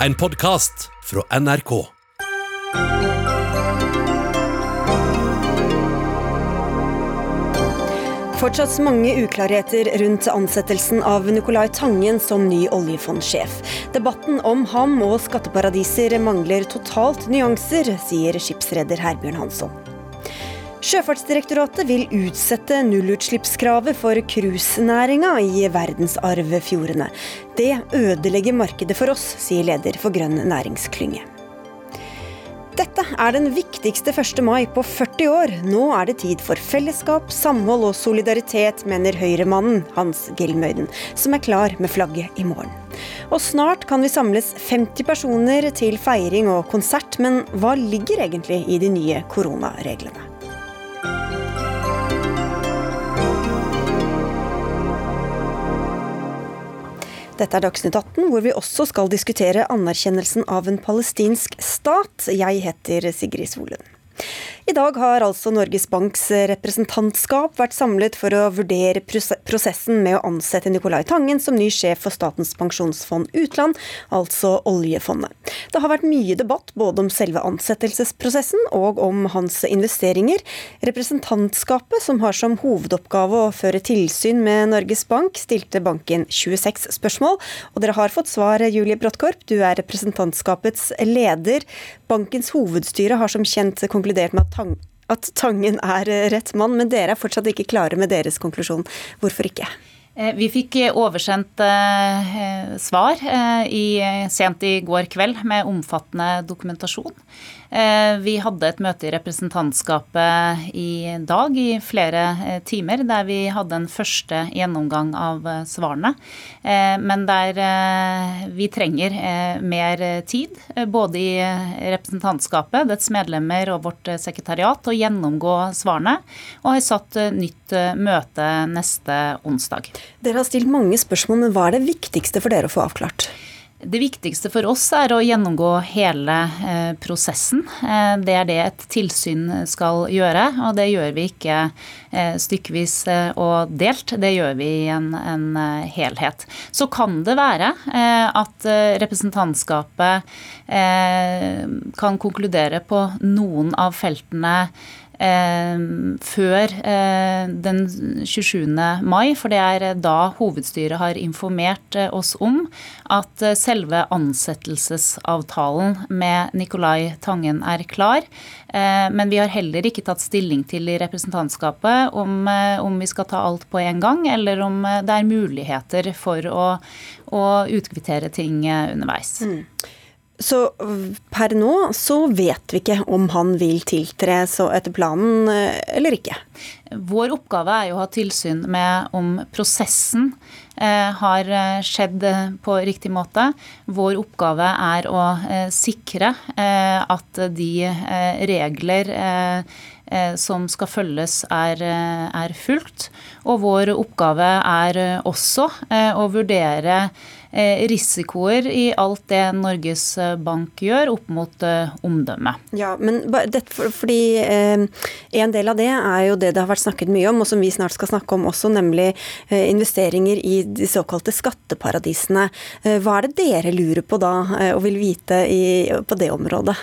En podkast fra NRK. Fortsatt mange uklarheter rundt ansettelsen av Nicolai Tangen som ny oljefondsjef. Debatten om ham og skatteparadiser mangler totalt nyanser, sier skipsreder Herbjørn Hansson. Sjøfartsdirektoratet vil utsette nullutslippskravet for cruisenæringa i verdensarvfjordene. Det ødelegger markedet for oss, sier leder for Grønn næringsklynge. Dette er den viktigste 1. mai på 40 år. Nå er det tid for fellesskap, samhold og solidaritet, mener Høyremannen Hans Gilmøyden, som er klar med flagget i morgen. Og snart kan vi samles 50 personer til feiring og konsert, men hva ligger egentlig i de nye koronareglene? Dette er Dagsnytt 18, hvor vi også skal diskutere anerkjennelsen av en palestinsk stat. Jeg heter Sigrid Solund. I dag har altså Norges Banks representantskap vært samlet for å vurdere prosessen med å ansette Nicolai Tangen som ny sjef for Statens pensjonsfond utland, altså oljefondet. Det har vært mye debatt både om selve ansettelsesprosessen og om hans investeringer. Representantskapet, som har som hovedoppgave å føre tilsyn med Norges Bank, stilte banken 26 spørsmål, og dere har fått svar, Julie Bråttkorp. Du er representantskapets leder. Bankens hovedstyre har som kjent konkludert med at at Tangen er rett mann, men dere er fortsatt ikke klare med deres konklusjon. Hvorfor ikke? Eh, vi fikk oversendt eh, svar eh, i, sent i går kveld med omfattende dokumentasjon. Eh, vi hadde et møte i representantskapet i dag i flere eh, timer, der vi hadde en første gjennomgang av eh, svarene. Men der vi trenger mer tid, både i representantskapet, dets medlemmer og vårt sekretariat, å gjennomgå svarene, og har satt nytt møte neste onsdag. Dere har stilt mange spørsmål, men hva er det viktigste for dere å få avklart? Det viktigste for oss er å gjennomgå hele eh, prosessen. Eh, det er det et tilsyn skal gjøre, og det gjør vi ikke eh, stykkevis og delt. Det gjør vi i en, en helhet. Så kan det være at representantskapet kan konkludere på noen av feltene før eh, den 27. mai, for det er da hovedstyret har informert eh, oss om at selve ansettelsesavtalen med Nicolai Tangen er klar. Men vi har heller ikke tatt stilling til i representantskapet om, om vi skal ta alt på en gang, eller om det er muligheter for å, å utkvittere ting underveis. Mm. Så per nå så vet vi ikke om han vil tiltre etter planen eh, eller ikke. Vår oppgave er jo å ha tilsyn med om prosessen eh, har eh, skjedd på riktig måte. Vår oppgave er å sikre at de regler som skal følges, er, er fulgt. Og vår oppgave er også å vurdere risikoer i alt det Norges eh, Bank gjør opp mot eh, omdømmet. Ja, men fordi En del av det er jo det det har vært snakket mye om, og som vi snart skal snakke om også, nemlig investeringer i de såkalte skatteparadisene. Hva er det dere lurer på da, og vil vite på det området?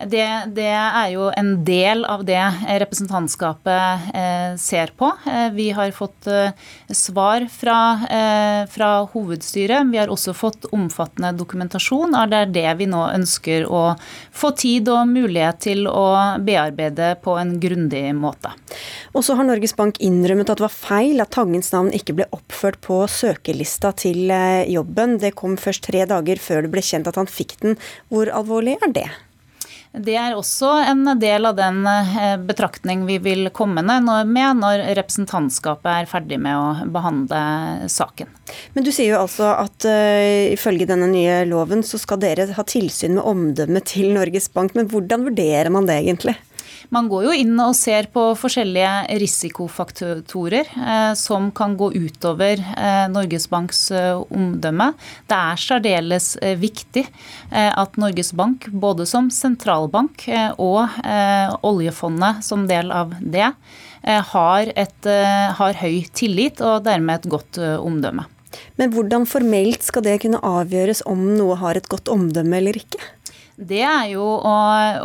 Det, det, er jo en del av det representantskapet eh, ser på. Eh, vi har fått eh, svar fra, eh, fra, hovedstyret. Vi har også fått omfattende dokumentasjon. Det er det vi nå ønsker å få tid og mulighet til å bearbeide på en grundig måte. Og så har Norges Bank innrømmet at det var feil at Tangens navn ikke ble oppført på søkelista til eh, jobben. Det kom først tre dager før det ble kjent at han fikk den. Hvor alvorlig er det? Det er også en del av den eh, betraktning vi vil komme med når representantskapet er ferdig med å behandle saken. Men du sier jo altså at uh, ifølge denne nye loven så skal dere ha tilsyn med omdømmet til Norges Bank. Men hvordan vurderer man det egentlig? Man går jo inn og ser på forskjellige risikofaktorer eh, som kan gå utover eh, Norges Banks eh, omdømme. Det er særdeles viktig at Norges Bank, både som sentralbank og oljefondet som del av det, har, et, har høy tillit og dermed et godt omdømme. Men hvordan formelt skal det kunne avgjøres om noe har et godt omdømme eller ikke? Det er jo å,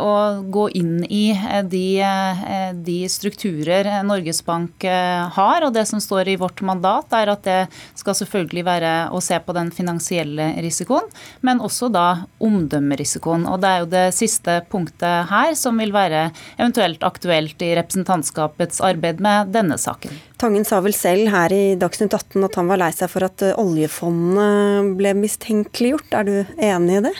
å gå inn i eh, de, eh, de, strukturer Norges Bank eh, har. Og det som står i vårt mandat, er at det skal selvfølgelig være å se på den finansielle risikoen, men også da omdømmerisikoen. Og det er jo det siste punktet her som vil være eventuelt aktuelt i representantskapets arbeid med denne saken. Tangen sa vel selv her i Dagsnytt 18 at han var lei seg for at oljefondet ble mistenkeliggjort. Er du enig i det?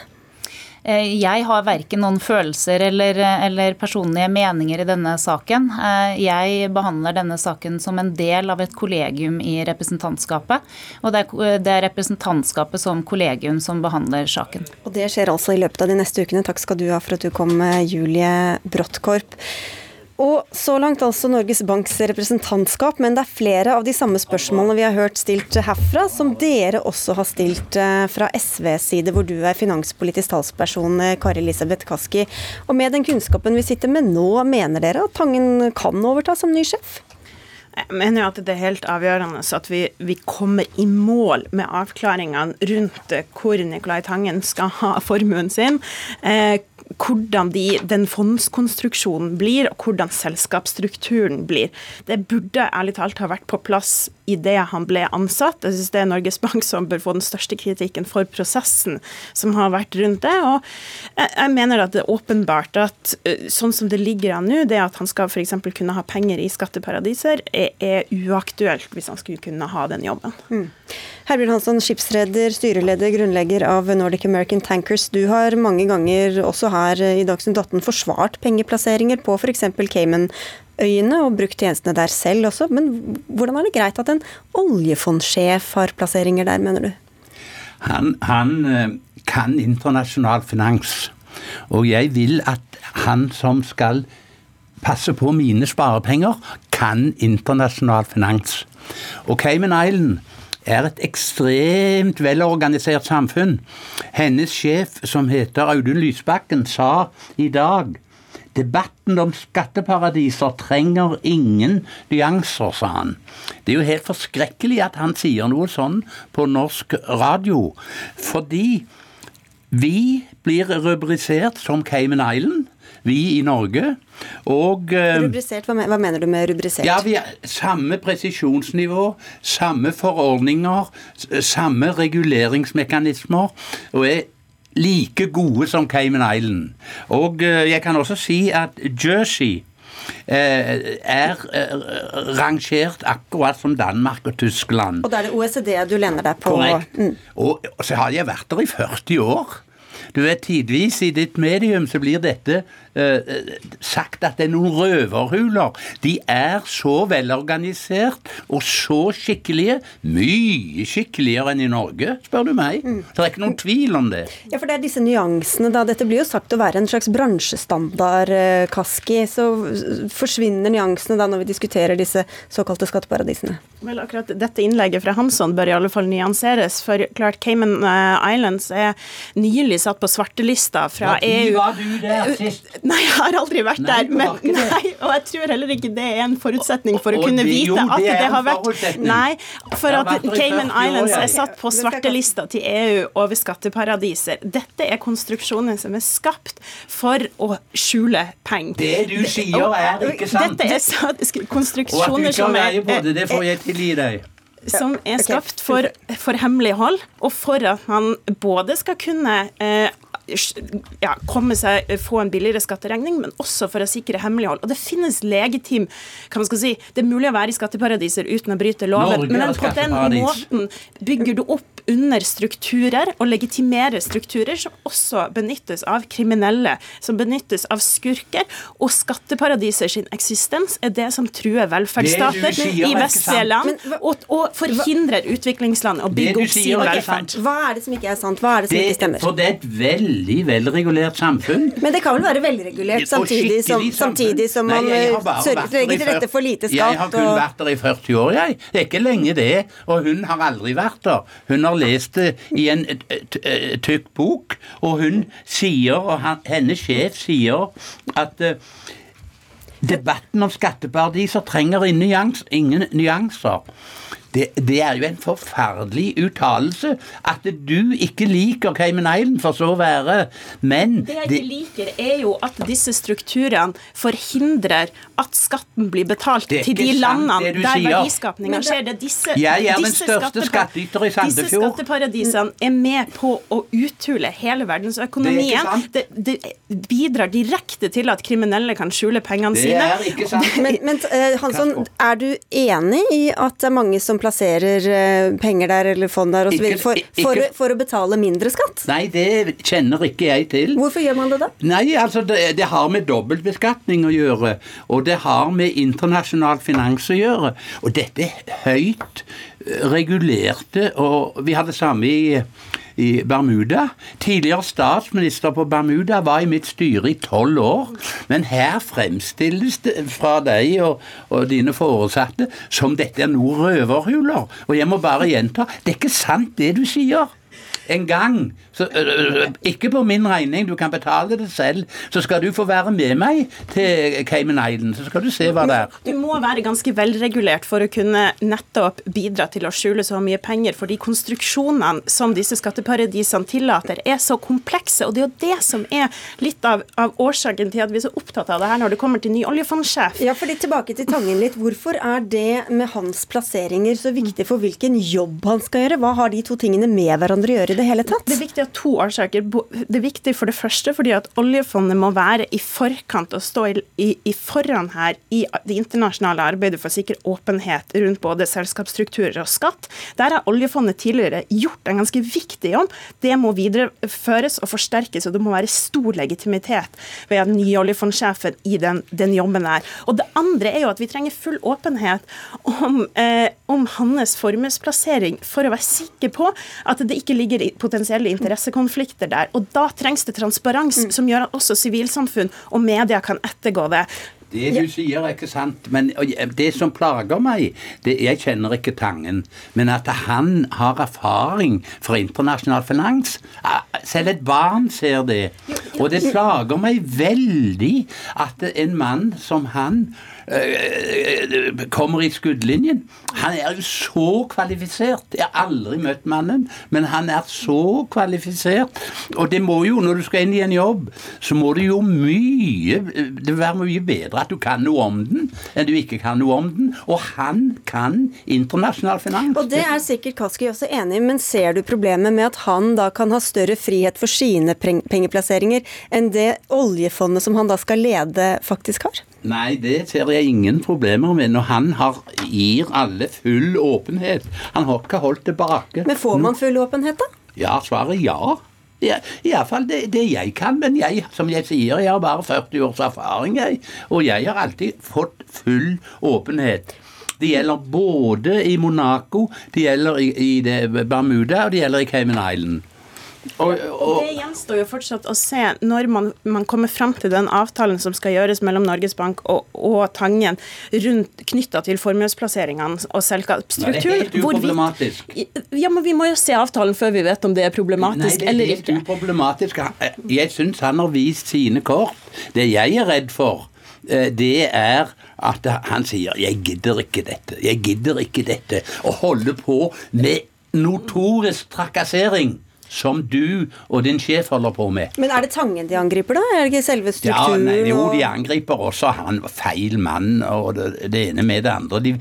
Eh, jeg har verken noen følelser eller, eller, personlige meninger i denne saken. Eh, jeg behandler denne saken som en del av et kollegium i representantskapet. Og det er, det er representantskapet som kollegium som behandler saken. Og det skjer altså i løpet av de neste ukene. Takk skal du ha for at du kom, Julie Bråttkorp. Og så langt altså Norges Banks representantskap, men det er flere av de samme spørsmålene vi har hørt stilt herfra, som dere også har stilt eh, fra SVs side, hvor du er finanspolitisk talsperson, eh, Kari Elisabeth Kaski. Og med den kunnskapen vi sitter med nå, mener dere at Tangen kan overta som ny sjef? Jeg mener jo at det er helt avgjørende at vi, vi kommer i mål med avklaringene rundt hvor Nicolai Tangen skal ha formuen sin. Eh, hvordan de, den fondskonstruksjonen blir, og hvordan selskapsstrukturen blir. Det burde ærlig talt ha vært på plass idet han ble ansatt. Jeg synes det er Norges Bank som bør få den største kritikken for prosessen som har vært rundt det. Og jeg mener at det er åpenbart at sånn som det ligger an nå, det at han skal f.eks. kunne ha penger i skatteparadiser, er, er, uaktuelt hvis han skulle kunne ha den jobben. Mm. Herbjørn Hansson, skipsreder, styreleder, grunnlegger av Nordic American Tankers. Du har mange ganger også her i Dagsnytt 18 forsvart pengeplasseringer på f.eks. Caymanøyene og brukt tjenestene der selv også. Men hvordan er det greit at en oljefondsjef har plasseringer der, mener du? Han, han eh, kan internasjonal finans. Og jeg vil at han som skal passe på mine sparepenger, kan internasjonal finans. Og Cayman Island er et ekstremt velorganisert samfunn. Hennes sjef, som heter Audun Lysbakken, sa i dag Debatten om skatteparadiser trenger ingen nyanser, sa han. Det er jo helt forskrekkelig at han sier noe sånn på norsk radio, fordi vi blir rubrisert som Cayman Island vi i Norge. Og eh, Rubrisert, hva, mener du med rubrisert? Ja, vi har Samme presisjonsnivå, samme forordninger, samme reguleringsmekanismer. og er like gode som Cayman Island. Og eh, jeg kan også si at Jersey eh, er rangert akkurat som Danmark og Tyskland. Og da er det OECD du lener deg på? Korrekt. Mm. Og, så har jeg vært der i 40 år. Du vet, Tidvis i ditt medium så blir dette sagt at det er noen røverhuler. De er så velorganisert og så skikkelige. Mye skikkeligere enn i Norge, spør du meg. Mm. Det er ikke noen tvil om det. Ja, for det er disse nyansene, da. Dette blir jo sagt å være en slags bransjestandard, uh, Kaski. Så forsvinner nyansene da når vi diskuterer disse såkalte skatteparadisene? Vel, akkurat dette innlegget fra Hansson bør i alle fall nyanseres. For klart, Cayman Islands er nylig satt på svartelista fra EU. Var du der sist? Nei, jeg har aldri vært nei, der. Men, nei, og jeg tror heller ikke det er en forutsetning for å kunne det, vite jo, at det, det har vært Nei, for at Cayman Islands er satt på svartelista til EU over skatteparadiser. Dette er konstruksjoner som er skapt for å skjule penger. Det du sier, er ikke sant. Dette er konstruksjoner som er Og at du ikke har på det, det får jeg tilgi deg som er skapt for, for hemmelighold, og for at man både skal kunne eh, ja, komme seg, få en billigere skatteregning, men også for å sikre hemmelighold. Og det finnes legitim kan man skal si, Det er mulig å være i skatteparadiser uten å bryte loven, men på den måten bygger du opp under strukturer og legitimerer strukturer som også benyttes av kriminelle, som benyttes av skurker. Og skatteparadiser sin eksistens er det som truer velferdsstater i vestlige land, og, og, forhindrer utviklingsland å bygge opp sin velferd. Hva er det som ikke er sant? Hva er det som det, ikke stemmer? For det er et vel veldig velregulert samfunn. Men det kan vel være velregulert samtidig som, samtidig som man eh, legger til rette for lite skatt? Jeg har kun og... vært der i 40 år, jeg. Det er ikke lenge det. Og hun har aldri vært der. Hun har lest det i en tykk bok, og hun sier, og hennes sjef sier, at uh, Debatten om skatteparadiser trenger ingen nyanser. Det, det er jo en forferdelig uttalelse at du ikke liker Cayman Island, for så å være, men Det jeg ikke liker, er jo at disse strukturene forhindrer at skatten blir betalt til de landene sant, der verdiskapningen verdiskapninga skjer. Det er disse, Jeg er den disse skattepar- Disse skatteparadisene er med på å uthule hele verdensøkonomien. Det, Det, det bidrar direkte til at kriminelle kan skjule pengene Det sine. er ikke sant. Men, men eh, Hansson, er du enig i at det er mange som plasserer eh, penger der eller fond der osv. For, for, for å betale mindre skatt? Nei, det kjenner ikke jeg til. Hvorfor gjør man det da? Nei, altså det, det har med dobbeltbeskatning å gjøre, og det har med internasjonal finans å gjøre. Og dette er høyt eh, regulerte, og vi har det samme i, i Bermuda. Tidligere statsminister på Bermuda var i mitt styre i tolv år, men her fremstilles det fra deg og, og dine foresatte som dette er noe røverhuler. Og jeg må bare gjenta, det er ikke sant det du sier. En gang, så, ø, ø, ikke på min regning, du kan betale det selv, så skal du få være med meg til Cayman Island, så skal du se hva det er. Du må være ganske velregulert for å kunne nettopp bidra til å skjule så mye penger, fordi konstruksjonene som disse skatteparadisene tillater, er så komplekse. Og det er jo det som er litt av, av årsaken til at vi er så opptatt av det her når det kommer til ny oljefondsjef. Ja, fordi Tilbake til Tangen litt. Hvorfor er det med hans plasseringer så viktig for hvilken jobb han skal gjøre? Hva har de to tingene med hverandre å gjøre i det hele tatt? Det er viktig av to årsaker. Det er viktig for det første fordi at oljefondet må være i forkant og stå i, i, foran her i det internasjonale arbeidet for å sikre åpenhet rundt både selskapsstrukturer og skatt. Der har oljefondet tidligere gjort en ganske viktig jobb. Det må videreføres og forsterkes, og det må være stor legitimitet ved den nye oljefondsjefen i den, den jobben her. Og det andre er jo at vi trenger full åpenhet om, eh, om hans formuesplassering for å være sikker på at det ikke ligger potensielle interessekonflikter der. Og da trengs det transparens som gjør at også sivilsamfunn og media kan ettergå det. Det du sier er ikke sant, men det som plager meg det, Jeg kjenner ikke Tangen, men at han har erfaring fra internasjonal finans ah, Selv et barn ser det. Og det plager meg veldig at en mann som han kommer i skuddlinjen. Han er jo så kvalifisert. Jeg har aldri møtt mannen, men han er så kvalifisert. Og det må jo, når du skal inn i en jobb, så må det jo mye Det vil være mye bedre at du kan noe om den, enn du ikke kan noe om den. Og han kan internasjonal finans. Og det er sikkert Kaski også enig i, men ser du problemet med at han da kan ha større frihet for sine pengeplasseringer enn det oljefondet som han da skal lede, faktisk har? Nei, det ser jeg ingen problemer med når han har, gir alle full åpenhet. Han har ikke holdt tilbake. Men får man full åpenhet, da? Ja, svaret ja. Ja, Iallfall det, det jeg kan, men jeg, som jeg sier, jeg har bare 40 års erfaring, jeg. Og jeg har alltid fått full åpenhet. Det gjelder både i Monaco, det gjelder i, i det Bermuda, og det gjelder i Cayman Island. Og, og, Det gjenstår jo fortsatt å se når man, man kommer fram til den avtalen som skal gjøres mellom Norges Bank og, og Tangen rundt knytta til formuesplasseringene og selskapsstruktur. det er helt uproblematisk. vi- Ja, men vi må jo se avtalen før vi vet om det er Nei, problematisk det er helt uproblematisk. Jeg syns han har vist sine kort. Det jeg er redd for, eh, det er at han sier 'jeg gidder ikke dette', 'jeg gidder ikke dette', og holder på med notorisk trakassering. Som du og din sjef holder på med. Men er det Tangen de angriper, da? Er det ikke selve Ja, strukturen? nei, jo, de angriper også han var feil mann og det, det ene med det andre. De,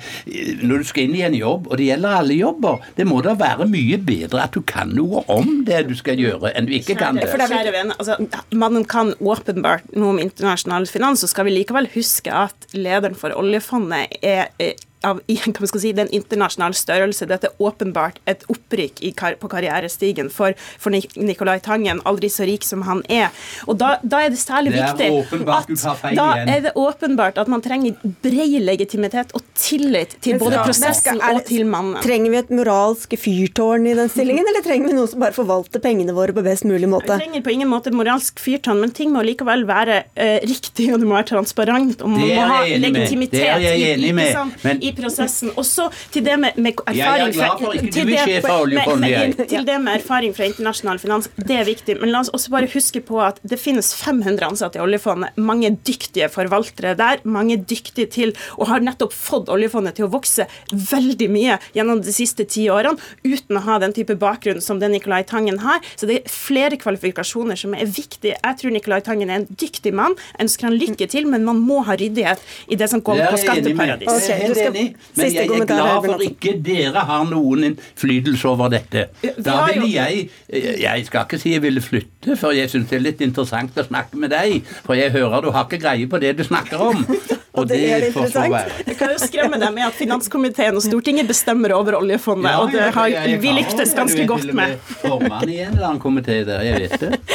når du skal inn i en jobb, og det gjelder alle jobber, det må da være mye bedre at du kan noe om det du skal gjøre, enn du ikke kan det. Er Kjære venn, altså, man kan åpenbart noe om internasjonal finans, så skal vi likevel huske at lederen for oljefondet er eh, av si, den internasjonale størrelse. Dette er åpenbart et opprykk i kar på karrierestigen for, for Nicolai Tangen, aldri så rik som han er. Og da, da er det særlig Det er viktig feil da er det åpenbart at man trenger bred legitimitet og tillit til både prosessen og til mannen. Trenger vi et moralsk fyrtårn i den stillingen, eller trenger vi noen som bare forvalter pengene våre på best mulig måte? Vi trenger på ingen måte moralsk fyrtårn, men ting må likevel være uh, riktig, og det må være transparent, og man må ha legitimitet Det er jeg enig med. i prosessen. Også til det med, med erfaring er ikke til det- Til det med erfaring fra internasjonal finans, det er viktig. Men la oss også bare huske på at det finnes 500 ansatte i oljefondet. Mange dyktige forvaltere der. Mange dyktige til og har nettopp fått oljefondet til å vokse veldig mye gjennom de siste ti årene, uten å ha den type bakgrunn som det Nicolai Tangen har. Så det er flere kvalifikasjoner som er viktige. Jeg tror Nicolai Tangen er en dyktig mann. Jeg ønsker han lykke til, men man må ha ryddighet i det som kommer er på skatteparadis. Ok, Enig, men siste jeg er glad for ikke dere har noen innflytelse over dette. Da ville jeg Jeg skal ikke si jeg ville flytte, for jeg syns det er litt interessant å snakke med deg. For jeg hører du har ikke greie på det du snakker om. Og det er litt interessant. Jeg kan jo skremme deg med at finanskomiteen og Stortinget bestemmer over oljefondet, og det har jeg- jeg vi lyktes ganske godt med. Formann i en eller annen komité der, jeg vet det.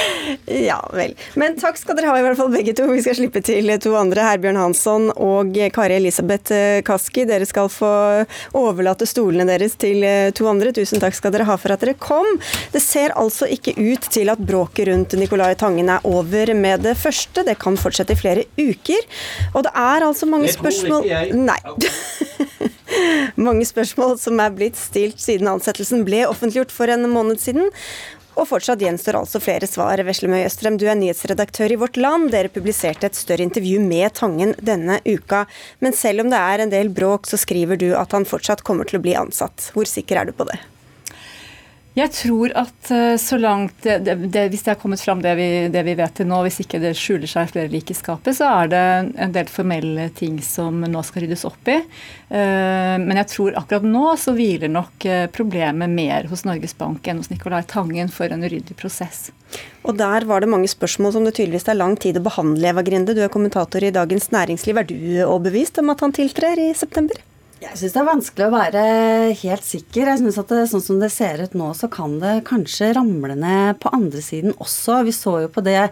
Ja vel. Men takk skal dere ha, i hvert fall begge to. Vi skal slippe til to andre, Herbjørn Hansson og Kari Elisabeth eh, Kaski. Dere skal få overlate stolene deres til eh, to andre. Tusen takk skal dere ha for at dere kom. Det ser altså ikke ut til at bråket rundt Nicolai Tangen er over med det første. Det kan fortsette i flere uker. Og det er altså mange spørsmål. Nei. mange spørsmål som er blitt stilt siden ansettelsen ble offentliggjort for en måned siden. Og fortsatt gjenstår altså flere svar. Veslemøy Østrem, du er nyhetsredaktør i Vårt Land. Dere publiserte et større intervju med Tangen denne uka. Men selv om det er en del bråk, så skriver du at han fortsatt kommer til å bli ansatt. Hvor sikker er du på det? Jeg tror at eh, så langt det, det, Hvis det er kommet fram det vi, det vi vet til nå, hvis ikke det skjuler seg flere lik i skapet, så er det en del formelle ting som nå skal ryddes opp i. Eh, Men jeg tror akkurat nå så hviler nok eh, problemet mer hos Norges Bank enn hos Nicolai Tangen for en uryddig prosess. Og der var det mange spørsmål som det tydeligvis tar lang tid å behandle, Eva Grinde. Du er kommentator i Dagens Næringsliv. Er du overbevist om at han tiltrer i september? Jeg syns det er vanskelig å være helt sikker. Jeg synes at det, Sånn som det ser ut nå, så kan det kanskje ramle ned på andre siden også. Vi så jo på det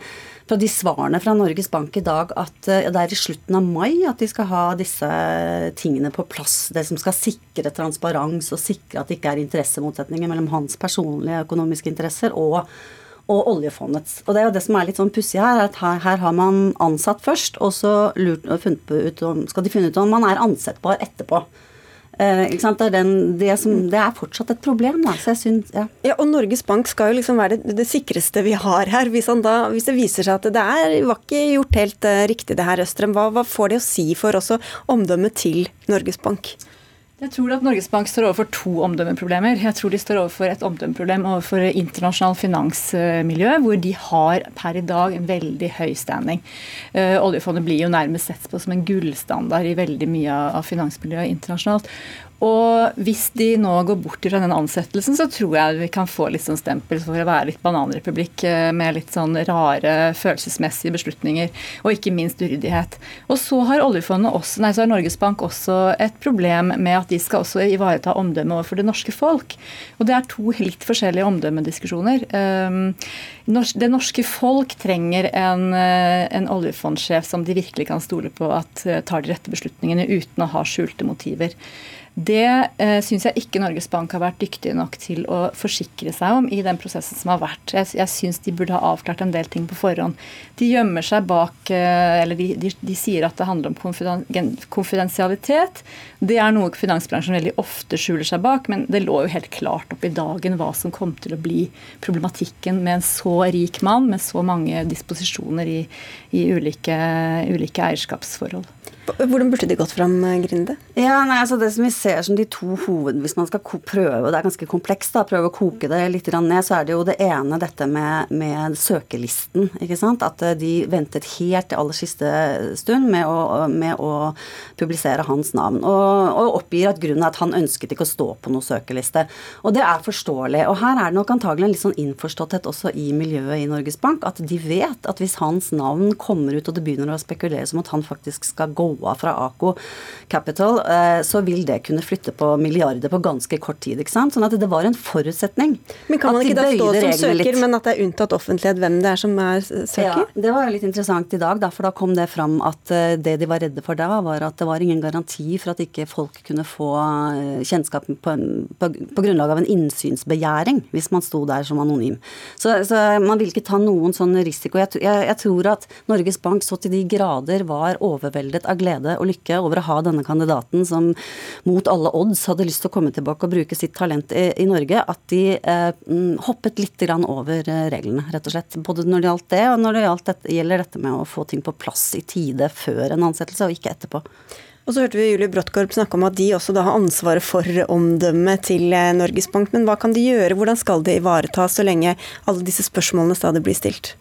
fra de svarene fra Norges Bank i dag at ja, det er i slutten av mai at de skal ha disse tingene på plass. Det som skal sikre transparens og sikre at det ikke er interessemotsetninger mellom hans personlige økonomiske interesser og og oljefondets. Og det er jo det som er litt sånn pussig her, at her, her har man ansatt først, og så lurt, og funnet ut om, skal de finne ut om man er ansettbar etterpå. Eh, ikke sant? Det, er den, det, som, det er fortsatt et problem, da. Så jeg syns ja. Ja, og Norges Bank skal jo liksom være det, det sikreste vi har her. Hvis, han da, hvis det viser seg at det er, var ikke gjort helt eh, riktig det her, Østrem, hva, hva får det å si for også omdømmet til Norges Bank? Jeg tror at Norges Bank står overfor to omdømmeproblemer. Jeg tror de står overfor et omdømmeproblem overfor internasjonal finansmiljø, hvor de har per i dag en veldig høy standing. Eh, oljefondet blir jo nærmest sett på som en gullstandard i veldig mye av finansmiljøet internasjonalt. Og hvis de nå går bort fra den ansettelsen, så tror jeg vi kan få litt sånn stempel for å være litt bananrepublikk eh, med litt sånn rare følelsesmessige beslutninger, og ikke minst uryddighet. Og så har også, nei, så har Norges Bank også et problem med at de skal også ivareta omdømmet overfor det norske folk. Og det er to litt forskjellige omdømmediskusjoner. Um, det norske folk trenger en, eh, en oljefondsjef som de virkelig kan stole på at eh, tar de rette beslutningene uten å ha skjulte motiver. Det eh, syns jeg ikke Norges Bank har vært dyktige nok til å forsikre seg om i den prosessen som har vært. Jeg, jeg syns de burde ha avklart en del ting på forhånd. De gjemmer seg bak eh, Eller de, de, de sier at det handler om konfiden, konfidensialitet. Det er noe finansbransjen veldig ofte skjuler seg bak, men det lå jo helt klart opp i dagen hva som kom til å bli problematikken med en så rik mann med så mange disposisjoner i, i ulike, ulike eierskapsforhold. Hvordan burde de gått fram, Grinde? Ja, nei, altså Det som vi ser som de to hoved... Hvis man skal prøve, og det er ganske komplekst, da, prøve å koke det litt ned, så er det jo det ene dette med, med søkelisten. ikke sant? At eh, de ventet helt til aller siste stund med å, med å publisere hans navn. Og, og, oppgir at grunnen er at han ønsket ikke å stå på noen søkeliste. Og det er forståelig. Og her er det nok antagelig en litt sånn innforståtthet også i miljøet i Norges Bank, at de vet at hvis hans navn kommer ut og det begynner å spekuleres om at han faktisk skal gå av fra Aco Capital, eh, så vil det kunne flytte på milliarder på ganske kort tid. ikke sant? Sånn at det var en forutsetning. Men Kan man ikke da stå som søker, litt. men at det er unntatt offentlighet hvem det er som er søker? Ja, Det var jo litt interessant i dag, da, for da kom det fram at eh, det de var redde for da, var at det var ingen garanti for at ikke folk kunne få eh, kjennskap på, på, på grunnlag av en innsynsbegjæring hvis man sto der som anonym. Så, så man vil ikke ta noen sånn risiko. Jeg, jeg, jeg tror at Norges Bank så til de grader var overveldet av glede glede og lykke over å ha denne kandidaten som mot alle odds hadde lyst til å komme tilbake og bruke sitt talent i, i Norge, at de eh, mm, hoppet litt over eh, reglene, rett og slett. Både når det gjaldt det, og når det dette, gjelder dette med å få ting på plass i tide før en ansettelse, og ikke etterpå. Og så hørte vi Julie Bråttkorp snakke om at de også da har ansvaret for omdømmet til eh, Norges Bank. Men hva kan de gjøre, hvordan skal det ivaretas så lenge alle disse spørsmålene stadig blir stilt?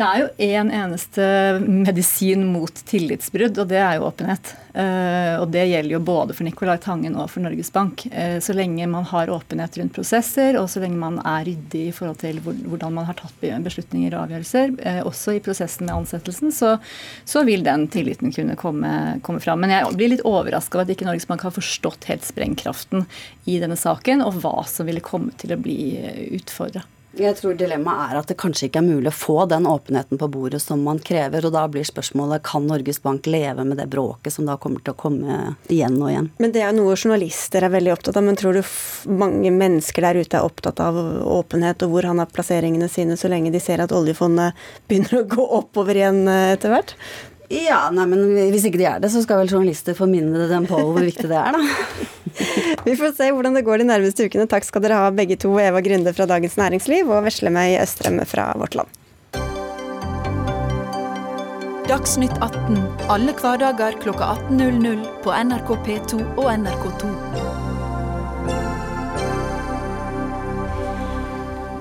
Det er jo én en eneste medisin mot tillitsbrudd, og det er jo åpenhet. Uh, og det gjelder jo både for Nicolai Tangen og for Norges Bank. Uh, så lenge man har åpenhet rundt prosesser, og så lenge man er ryddig i forhold til hvordan man har tatt beslutninger og avgjørelser, uh, også i prosessen med ansettelsen, så, så vil den tilliten kunne komme, komme, fram. Men jeg blir litt overraska over at ikke Norges Bank har forstått helt sprengkraften i denne saken, og hva som ville komme til å bli utfordra. Jeg tror dilemmaet er at det kanskje ikke er mulig å få den åpenheten på bordet som man krever. Og da blir spørsmålet kan Norges Bank leve med det bråket som da kommer til å komme igjen og igjen. Men det er noe journalister er veldig opptatt av. Men tror du mange mennesker der ute er opptatt av åpenhet og hvor han har plasseringene sine, så lenge de ser at oljefondet begynner å gå oppover igjen eh, etter hvert? Ja, nei, men hvis ikke de er det, så skal vel journalister få minne dem på hvor viktig det er, da. Vi får se hvordan det går de nærmeste ukene. Takk skal dere ha begge to, Eva Grunde fra Dagens Næringsliv og Veslemøy Østrem fra Vårt Land. Dagsnytt 18 alle hverdager klokka 18.00 på NRK P2 og NRK2.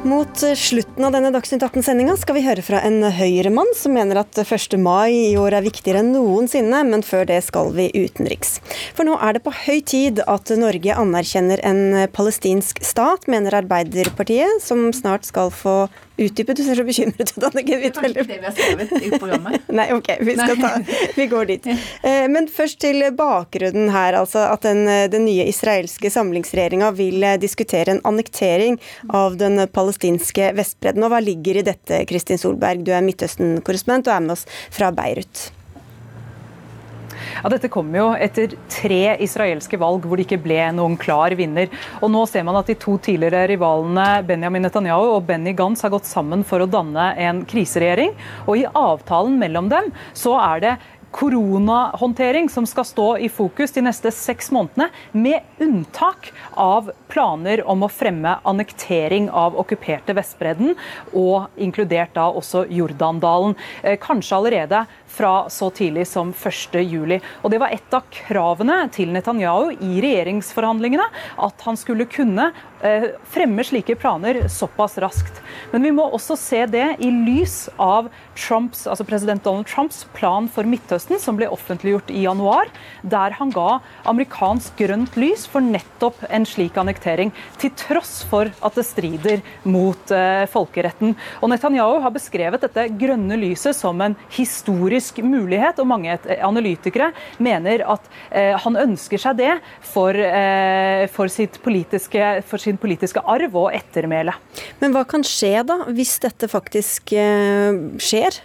Mot slutten av denne Dagsnytt 18-sendinga skal vi høre fra en Høyre-mann som mener at 1. mai i år er viktigere enn noensinne, men før det skal vi utenriks. For nå er det på høy tid at Norge anerkjenner en palestinsk stat, mener Arbeiderpartiet, som snart skal få utdype. Du ser så bekymret ut, Anniken Huitfeldt. Det er det vi har skrevet i programmet. Nei, ok, vi, ta, vi går dit. Eh, men først til bakgrunnen her. altså At den, den nye israelske samlingsregjeringa vil eh, diskutere en annektering av den palestinske Vestbredden. Og hva ligger i dette, Kristin Solberg? Du er Midtøsten-korrespondent og er med oss fra Beirut. Ja, Dette kom jo etter tre israelske valg hvor det ikke ble noen klar vinner. Og Nå ser man at de to tidligere rivalene Benjamin Netanyahu og Benny Gantz har gått sammen for å danne en kriseregjering. Og i avtalen mellom dem så er det koronahåndtering som skal stå i fokus de neste seks månedene, med unntak av planer om å fremme annektering av okkuperte Vestbredden, og inkludert da også Jordandalen. Eh, kanskje allerede fra så tidlig som 1.7. Og Det var et av kravene til Netanyahu i regjeringsforhandlingene, at han skulle kunne eh, fremme slike planer såpass raskt. Men vi må også se det i lys av Trumps, altså president Donald Trumps plan for Midtøsten, som ble offentliggjort i januar, der han ga amerikansk grønt lys for nettopp en slik annektering, til tross for at det strider mot eh, folkeretten. Og Netanyahu har beskrevet dette grønne lyset som en historisk mulighet, og mange analytikere mener at eh, han ønsker seg det for, eh, for, politiske, for, sin politiske arv og ettermæle. Men hva kan skje da, hvis dette faktisk eh, skjer?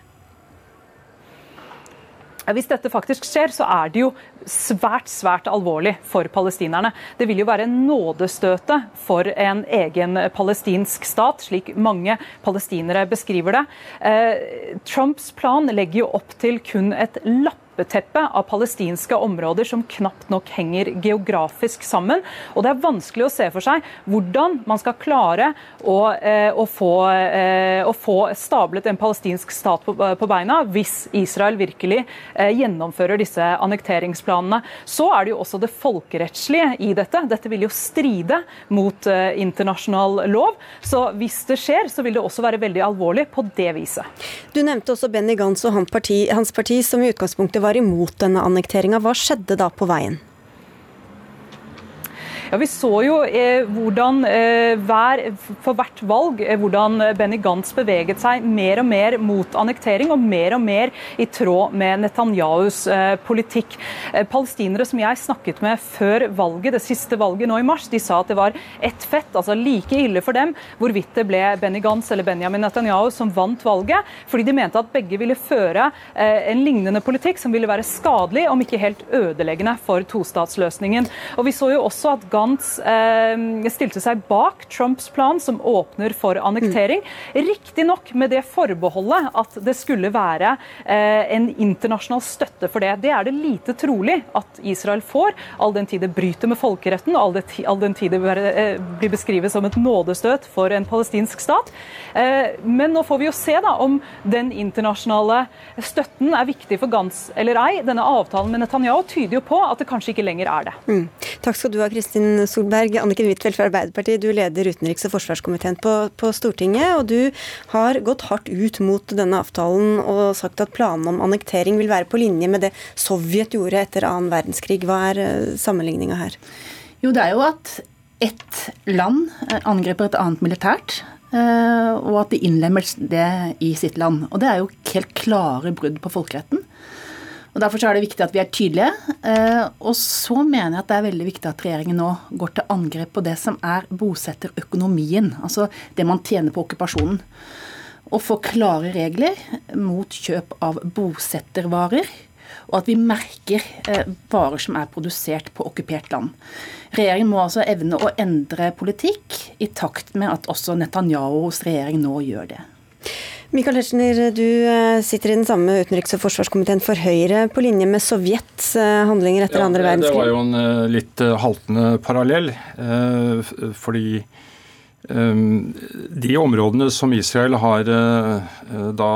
Hvis dette faktisk skjer, så er det jo svært svært alvorlig for palestinerne. Det vil jo være nådestøtet for en egen palestinsk stat, slik mange palestinere beskriver det. Eh, Trumps plan legger jo opp til kun et lapp lappeteppe av palestinske områder som knapt nok henger geografisk sammen. Og det er vanskelig å se for seg hvordan man skal klare å, eh, å, få, eh, å få, stablet en palestinsk stat på, på, beina hvis Israel virkelig eh, gjennomfører disse annekteringsplanene. Så er det jo også det folkerettslige i dette. Dette vil jo stride mot internasjonal lov. Så hvis det skjer, så vil det også være veldig alvorlig på det viset. Du nevnte også Benny Gantz og hans parti, hans parti som i utgangspunktet var imot denne annekteringa. Hva skjedde da på veien? Ja, Vi så jo eh, hvordan eh, hver, for hvert valg eh, hvordan Benny Gantz beveget seg mer og mer mot annektering, og mer og mer i tråd med Netanyahus eh, politikk. Eh, palestinere som jeg snakket med før valget, det siste valget nå i mars, de sa at det var ett fett, altså like ille for dem hvorvidt det ble Benny Gantz eller Benjamin Netanyahu som vant valget, fordi de mente at begge ville føre eh, en lignende politikk som ville være skadelig, om ikke helt ødeleggende for tostatsløsningen. Og Vi så jo også at Gantz eh, stilte seg bak Trumps plan som åpner for annektering. Riktignok med det forbeholdet at det skulle være eh, en internasjonal støtte for det. Det er det lite trolig at Israel får, all den tid det bryter med folkeretten, og all, den tid det eh, blir beskrevet som et nådestøt for en palestinsk stat. Eh, men nå får vi jo se da om den internasjonale støtten er viktig for Gantz eller ei. Denne avtalen med Netanyahu tyder jo på at det kanskje ikke lenger er det. Mm. Takk skal du ha, Kristin Solberg. Anniken Huitfeldt fra Arbeiderpartiet, du leder utenriks- og forsvarskomiteen på, på, Stortinget. Og du har gått hardt ut mot denne avtalen og sagt at planene om annektering vil være på linje med det Sovjet gjorde etter annen verdenskrig. Hva er uh, sammenligninga her? Jo, det er jo at ett land eh, angriper et annet militært. Eh, og at de innlemmer det i sitt land. Og det er jo helt klare brudd på folkeretten. Og Derfor er det viktig at vi er tydelige. Eh, og så mener jeg at det er veldig viktig at regjeringen nå går til angrep på det som er bosetterøkonomien. Altså det man tjener på okkupasjonen. Og få klare regler mot kjøp av bosettervarer. Og at vi merker eh, varer som er produsert på okkupert land. Regjeringen må altså evne å endre politikk i takt med at også Netanyahus regjering nå gjør det. Michael Tetzschner, du eh, sitter i den samme utenriks- og forsvarskomiteen for Høyre, på linje med Sovjets eh, handlinger etter ja, andre verdenskrig. Det var jo en eh, litt haltende parallell. Fordi de områdene som Israel har da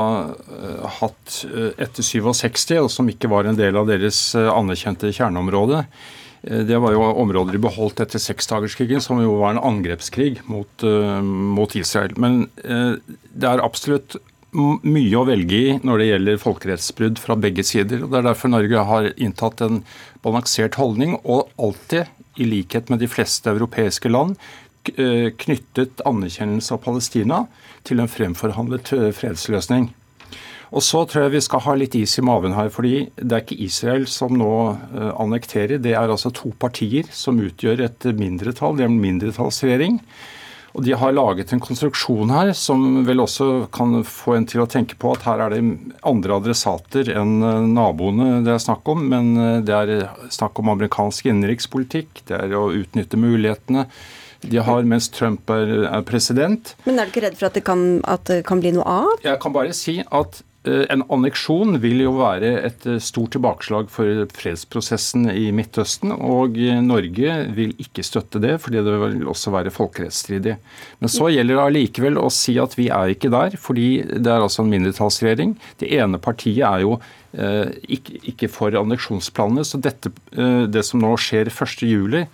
hatt etter 67, og som ikke var en del av deres anerkjente kjerneområde, det var jo områder de beholdt etter seksdagerskrigen, som jo var en angrepskrig mot, mot Israel. Men det er absolutt mye å velge i når det gjelder folkerettsbrudd fra begge sider. og Det er derfor Norge har inntatt en balansert holdning, og alltid, i likhet med de fleste europeiske land, eh, knyttet anerkjennelse av Palestina til en fremforhandlet eh, fredsløsning. Og så tror jeg vi skal ha litt is i maven her, fordi det er ikke Israel som nå eh, annekterer. Det er altså to partier som utgjør et mindretall. Det er en mindretallsregjering. Og De har laget en konstruksjon her som vel også kan få en til å tenke på at her er det andre adressater enn eh, naboene det er snakk om. Men eh, det er snakk om amerikansk innenrikspolitikk, det er å utnytte mulighetene de har mens Trump er, president. Men er du ikke redd for at det, kan, at det kan bli noe av? Jeg kan bare si at en anneksjon vil jo være et eh, stort tilbakeslag for fredsprosessen i Midtøsten. Og eh, Norge vil ikke støtte det, fordi det vil også være folkerettsstridig. Men så gjelder det allikevel å si at vi er ikke der, fordi det er altså en mindretallsregjering. Det ene partiet er jo eh, ikke, for anneksjonsplanene. Så dette, eh, det som nå skjer 1.7,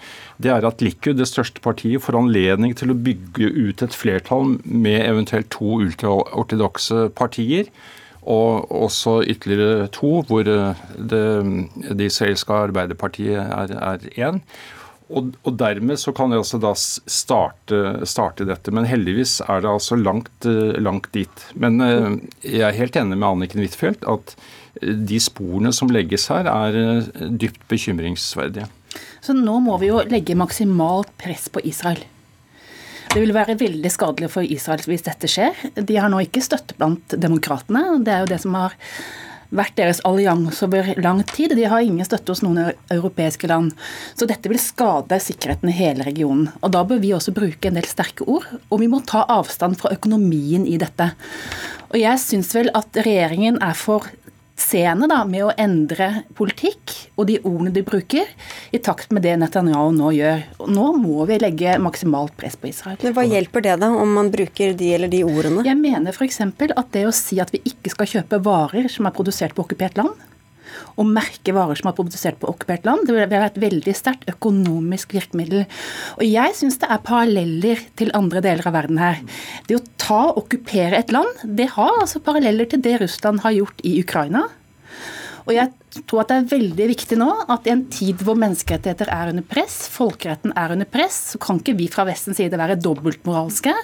det er at Likud, det største partiet, får anledning til å bygge ut et flertall med eventuelt to ultraortodokse partier og også ytterligere to, hvor eh, det, israelske arbeiderpartiet er én. Og, og, dermed så kan jeg altså da starte, starte, dette. Men heldigvis er det altså langt, eh, langt dit. Men eh, jeg er helt enig med Anniken Huitfeldt at de sporene som legges her, er dypt bekymringsverdige. Så nå må vi jo legge maksimalt press på Israel. Det vil være veldig skadelig for Israel hvis dette skjer. De har nå ikke støtte blant demokratene. Det er jo det som har vært deres allianse over lang tid. De har ingen støtte hos noen europeiske land. Så dette vil skade sikkerheten i hele regionen. Og Da bør vi også bruke en del sterke ord, og vi må ta avstand fra økonomien i dette. Og jeg syns vel at regjeringen er for seende da, med å endre politikk og de ordene de bruker, i takt med det Netanyahu nå gjør. Nå må vi legge maksimalt press på Israel. Men Hva hjelper det da, om man bruker de eller de ordene? Jeg mener f.eks. at det å si at vi ikke skal kjøpe varer som er produsert på okkupert land, å merke varer som er produsert på okkupert land. Det vil være et veldig sterkt økonomisk virkemiddel. Og jeg syns det er paralleller til andre deler av verden her. Det å ta og okkupere et land, det har altså paralleller til det Russland har gjort i Ukraina. Og jeg tror at det er veldig viktig nå at i en tid hvor menneskerettigheter er under press, folkeretten er under press, så kan ikke vi fra Vestens side være dobbeltmoralske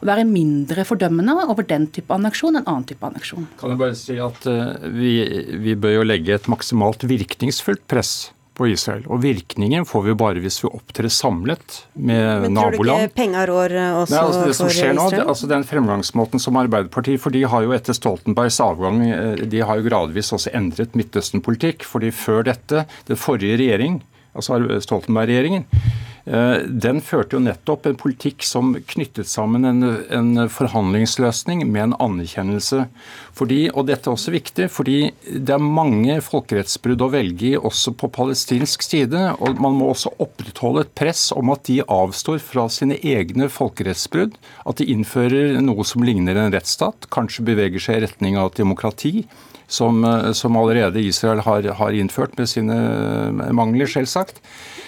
og være mindre fordømmende over den type anneksjon enn annen type anneksjon. Kan jeg bare si at uh, vi, vi bør jo legge et maksimalt virkningsfullt press på Israel. Og virkningen får vi bare hvis vi opptrer samlet med naboland. Men tror du ikke penga rår eh, også Nei, altså det som skjer nå, det, altså Den fremgangsmåten som Arbeiderpartiet For de har jo etter Stoltenbergs avgang eh, de har jo gradvis også endret Midtøsten-politikk. fordi før dette, det forrige regjering, altså Stoltenberg-regjeringen, Eh, den førte jo nettopp en politikk som knyttet sammen en, en forhandlingsløsning med en anerkjennelse. Fordi, og dette er også viktig, fordi det er mange folkerettsbrudd å velge i også på palestinsk side. og Man må også opprettholde et press om at de avstår fra sine egne folkerettsbrudd. At de innfører noe som ligner en rettsstat, kanskje beveger seg i retning av et demokrati som, eh, som allerede Israel har, har, innført med sine eh, mangler, selvsagt.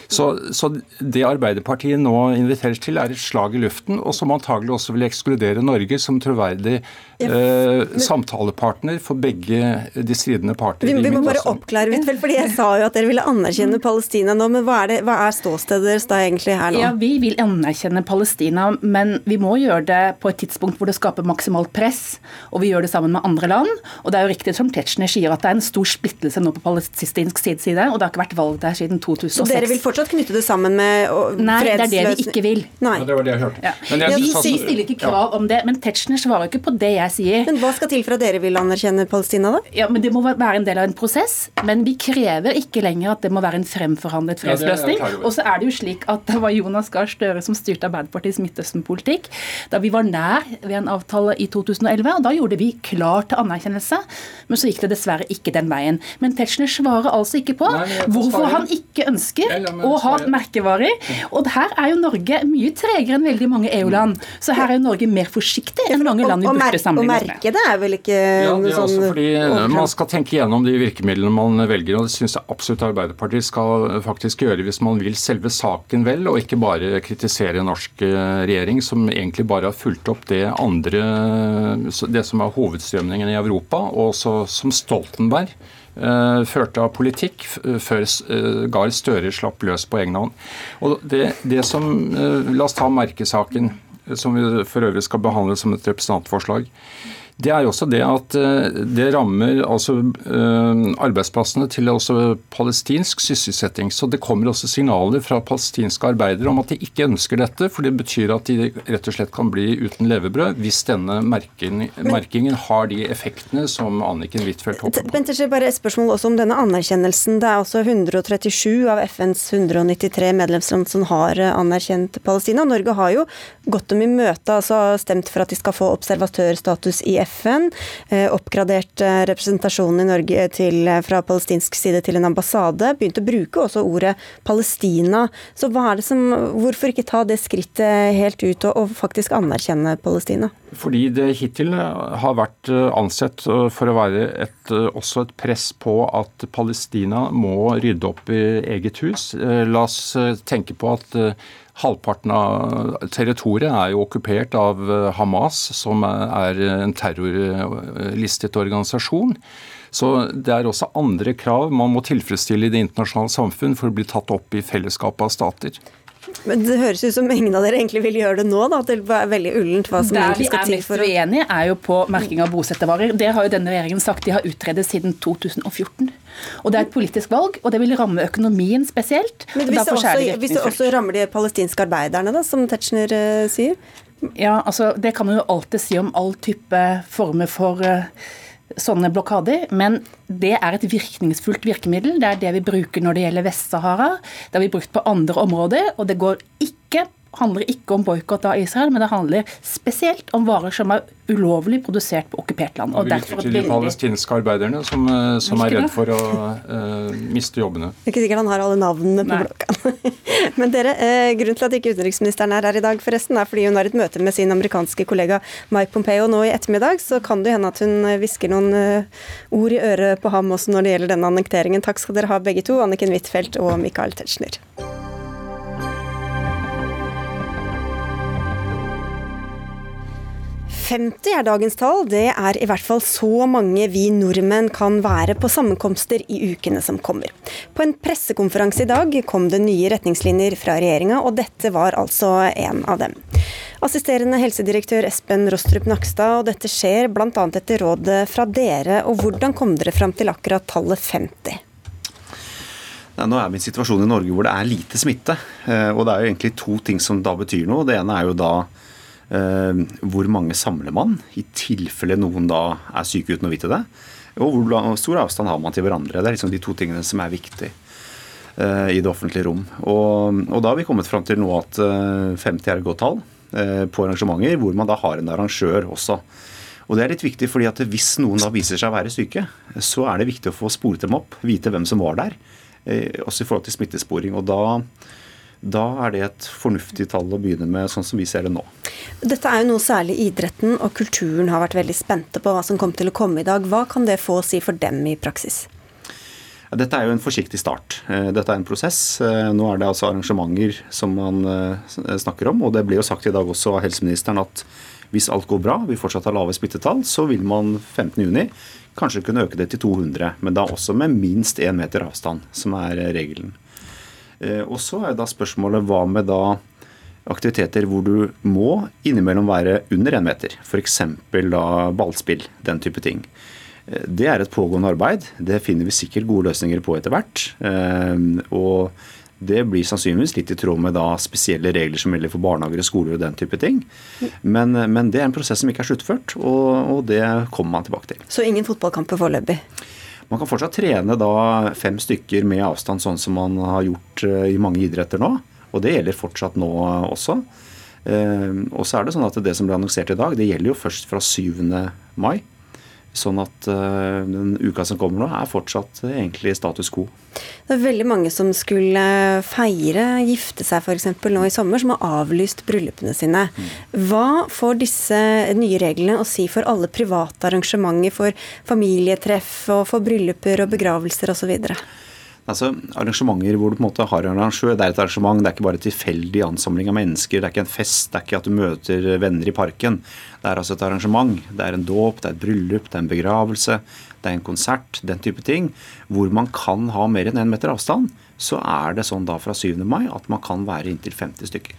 Så, så, det Arbeiderpartiet nå inviteres til, er et slag i luften, og som antagelig også vil ekskludere Norge som troverdig eh, samtalepartner for begge de stridende parter. Vi, vi må bare oppklare, litt, fordi jeg sa jo at dere ville anerkjenne Palestina nå. Men hva er, det, hva er ståstedet deres da egentlig her nå? Ja, Vi vil anerkjenne Palestina, men vi må gjøre det på et tidspunkt hvor det skaper maksimalt press, og vi gjør det sammen med andre land. Og det er jo riktig som Tetzschner sier, at det er en stor splittelse nå på palestinsk side, og det har ikke vært valg der siden 2006. Så dere vil fortsatt knytte det sammen med Nei, det er det vi ikke vil. Nei. Ja, det var det jeg hørte. Ja. Jeg, vi stiller ikke krav om det, men Tetzschner svarer ikke på det jeg sier. Men Hva skal til for at dere vil anerkjenne Palestina, da? Ja, men Det må være en del av en prosess. Men vi krever ikke lenger at det må være en fremforhandlet fredsløsning. Ja, og så er det jo slik at det var Jonas Gahr Støre som styrte Arbeiderpartiets Midtøsten-politikk da vi var nær ved en avtale i 2011. og Da gjorde vi klar til anerkjennelse, men så gikk det dessverre ikke den veien. Men Tetzschner svarer altså ikke på Nei, hvorfor han ikke ønsker å ha merkevarer. Og her er jo Norge mye tregere enn veldig mange EU-land. Så her er jo Norge mer forsiktig enn mange land vi burde sammenlignes med. Og markedet er vel ikke ja, det er sånn fordi Man skal tenke gjennom de virkemidlene man velger, og det syns jeg absolutt Arbeiderpartiet skal faktisk gjøre hvis man vil selve saken vel, og ikke bare kritisere norsk eh, regjering, som egentlig bare har fulgt opp det andre det som er hovedstrømningen i Europa, og også som Stoltenberg uh, førte av politikk før uh, Gahr Støre slapp løs på egen hånd. Og det, det som, uh, La oss ta merkesaken, som vi for øvrig skal behandle som et representantforslag det er også det at eh, det rammer altså eh, arbeidsplassene til også palestinsk sysselsetting. Så det kommer også signaler fra palestinske arbeidere om at de ikke ønsker dette, for det betyr at de rett og slett kan bli uten levebrød hvis denne merking, merkingen har de effektene som Anniken Huitfeldt håper på. Bente, bare et spørsmål også om denne anerkjennelsen. Det er altså 137 av FNs 193 medlemsland som har anerkjent Palestina. Norge har jo gått dem i møte, altså stemt for at de skal få observatørstatus i FN. FN, eh, oppgradert eh, representasjonen i Norge til, eh, fra palestinsk side til en ambassade, begynte å bruke også ordet Palestina. Så som, hvorfor ikke ta det skrittet helt ut og, og faktisk anerkjenne Palestina? Fordi det hittil har vært ansett for å være et, også et press på at Palestina må rydde opp i eget hus. La oss tenke på at Halvparten av territoriet er jo okkupert av eh, Hamas, som er en terrorlistet organisasjon. Så det er også andre krav man må tilfredsstille i det internasjonale samfunn for å bli tatt opp i fellesskapet av stater. Men Det høres ut som ingen av dere egentlig vil gjøre det nå, da. At det er veldig ullent hva som Der egentlig skal til for Der vi er mest uenige, er jo på merking av bosettervarer. Det har jo denne regjeringen sagt de har utredet siden 2014. Og Det er et politisk valg, og det vil ramme økonomien spesielt. Men hvis det, også, hvis det også rammer de palestinske arbeiderne, da, som Tetzschner uh, sier? Ja, altså Det kan man jo alltid si om all type former for uh, sånne blokader, men det er et virkningsfullt virkemiddel. Det er det vi bruker når det gjelder Vest-Sahara. Det har vi brukt på andre områder, og det går ikke handler ikke om boikott av Israel, men det handler spesielt om varer som er ulovlig produsert på okkupert land. Og, og derfor til de palestinske arbeiderne som, eh, som er redd for å uh, miste jobbene. Det er ikke sikkert han har alle navnene på blokka. men dere, uh, Grunnen til at ikke utenriksministeren er her i dag, forresten, er fordi hun har et møte med sin amerikanske kollega Mike Pompeo nå i ettermiddag. Så kan det hende at hun hvisker noen uh, ord i øret på ham også når det gjelder denne annekteringen. Takk skal dere ha begge to, Anniken Huitfeldt og Michael Tetzschner. 50 er dagens tall. Det er i hvert fall så mange vi nordmenn kan være på sammenkomster i ukene som kommer. På en pressekonferanse i dag kom det nye retningslinjer fra regjeringa, og dette var altså en av dem. Assisterende helsedirektør Espen Rostrup Nakstad, og dette skjer bl.a. etter rådet fra dere. og Hvordan kom dere fram til akkurat tallet 50? nå er vi i en situasjon i Norge hvor det er lite smitte. Eh, og det er jo egentlig to ting som da betyr noe. Det ene er jo da hvor mange samler man, i tilfelle noen da er syke uten å vite det? Og hvor stor avstand har man til hverandre? Det er liksom de to tingene som er viktige. eh, i det offentlige rom. Og, og da har vi kommet fram til nå at 50 er et godt tall på arrangementer hvor man da har en arrangør også. Og Det er litt viktig, fordi at hvis noen da viser seg å være syke, så er det viktig å få sporet dem opp, vite hvem som var der. Også i forhold til smittesporing. og da da er det et fornuftig tall å begynne med, sånn som vi ser det nå. Dette er jo noe særlig idretten og kulturen har vært veldig spente på hva som kom til å komme i dag. Hva kan det få å si for dem i praksis? Dette er jo en forsiktig start. Eh, dette er en prosess. Eh, nå er det altså arrangementer som man eh, snakker om. Og det ble jo sagt i dag også av helseministeren at hvis alt går bra, vi fortsatt har lave smittetall, så vil man 15.6 kanskje kunne øke det til 200. Men da også med minst én meter avstand, som er regelen. Eh, og så er da spørsmålet hva med da aktiviteter hvor du må innimellom være under én meter, f.eks. da ballspill, den type ting. Eh, det er et pågående arbeid. Det finner vi sikkert gode løsninger på etter hvert. Eh, og det blir sannsynligvis litt i tråd med da spesielle regler som gjelder for barnehager og skoler og den type ting. Men, men det er en prosess som ikke er sluttført, og, og det kommer man tilbake til. Så ingen fotballkamper foreløpig? Man kan fortsatt trene da fem stykker med avstand, sånn som man har gjort eh, i mange idretter nå. Og det gjelder fortsatt nå også. Eh, og så er det sånn at det som ble annonsert i dag, det gjelder jo først fra 7. mai. Sånn at uh, den uka som kommer nå, er fortsatt uh, egentlig status quo. Det er veldig mange som skulle feire, gifte seg f.eks. nå i sommer, som har avlyst bryllupene sine. Mm. Hva får disse nye reglene å si for alle private arrangementer, for familietreff og for brylluper og begravelser osv.? Altså, Arrangementer hvor du på en måte har en arrangør, det er et arrangement. Det er ikke bare tilfeldig ansamling av mennesker. Det er ikke en fest. Det er ikke at du møter venner i parken. Det er altså et arrangement. Det er en dåp, det er et bryllup, det er en begravelse, det er en konsert, den type ting. Hvor man kan ha mer enn én en meter avstand. Så er det sånn da fra 7. mai at man kan være inntil 50 stykker.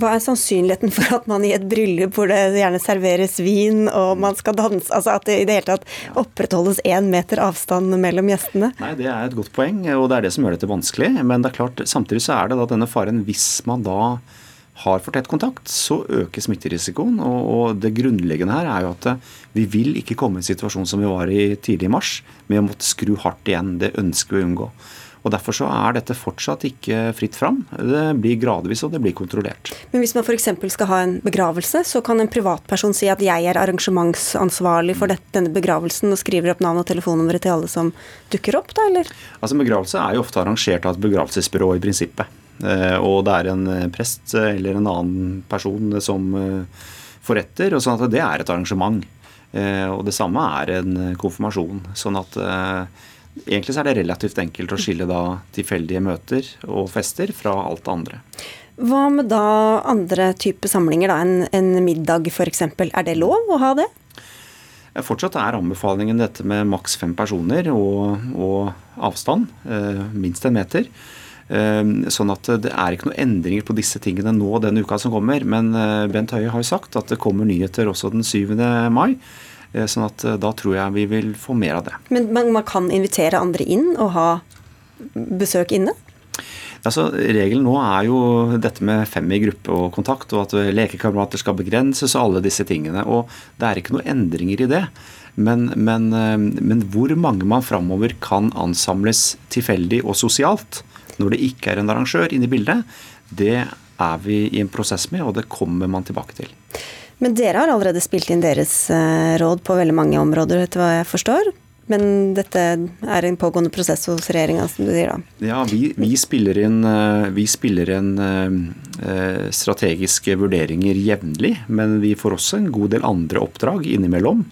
Hva er sannsynligheten for at man i et bryllup hvor det gjerne serveres vin og man skal danse, altså at det i det hele tatt opprettholdes én meter avstand mellom gjestene? Nei, Det er et godt poeng, og det er det som gjør dette vanskelig. Men det er klart, samtidig så er det da denne faren hvis man da har for tett kontakt, så øker smitterisikoen. Og, det grunnleggende her er jo at vi vil ikke komme i en situasjon som vi var i tidlig i mars, med å måtte skru hardt igjen. Det ønsker vi å unngå. Og Derfor så er dette fortsatt ikke fritt fram. Det blir gradvis, og det blir kontrollert. Men hvis man f.eks. skal ha en begravelse, så kan en privatperson si at jeg er arrangementsansvarlig for dette, denne begravelsen, og skriver opp navn og telefonnummeret til alle som dukker opp, da, eller? Altså Begravelse er jo ofte arrangert av et begravelsesbyrå i prinsippet. Eh, og det er en eh, prest eller en annen person som eh, forretter, og sånn at det er et arrangement. Og det samme er en konfirmasjon. sånn at Egentlig så er det relativt enkelt å skille da tilfeldige møter og fester fra alt det andre. Hva med da andre typer samlinger, da? En, en middag f.eks. Er det lov å ha det? Fortsatt er anbefalingen dette med maks fem personer og, og avstand, eh, minst en meter. Eh, sånn at det er ikke noen endringer på disse tingene nå denne uka som kommer. Men eh, Bent Høie har jo sagt at det kommer nyheter også den 7. mai. Eh, sånn at eh, da tror jeg vi vil få mer av det. Men man kan invitere andre inn og ha besøk inne? Altså, regelen nå er jo dette med fem i gruppe og kontakt, og at lekekamerater skal begrenses og alle disse tingene. Og det er ikke noen endringer i det. Men, men, eh, men hvor mange man framover kan ansamles tilfeldig og sosialt når det ikke er en arrangør inne i bildet, det er vi i en prosess med, og det kommer man tilbake til. Men dere har allerede spilt inn deres eh, råd på veldig mange områder, etter hva jeg forstår? Men dette er en pågående prosess hos regjeringa, som du sier da? Ja, vi, vi spiller inn, eh, vi spiller inn eh, strategiske vurderinger jevnlig. Men vi får også en god del andre oppdrag innimellom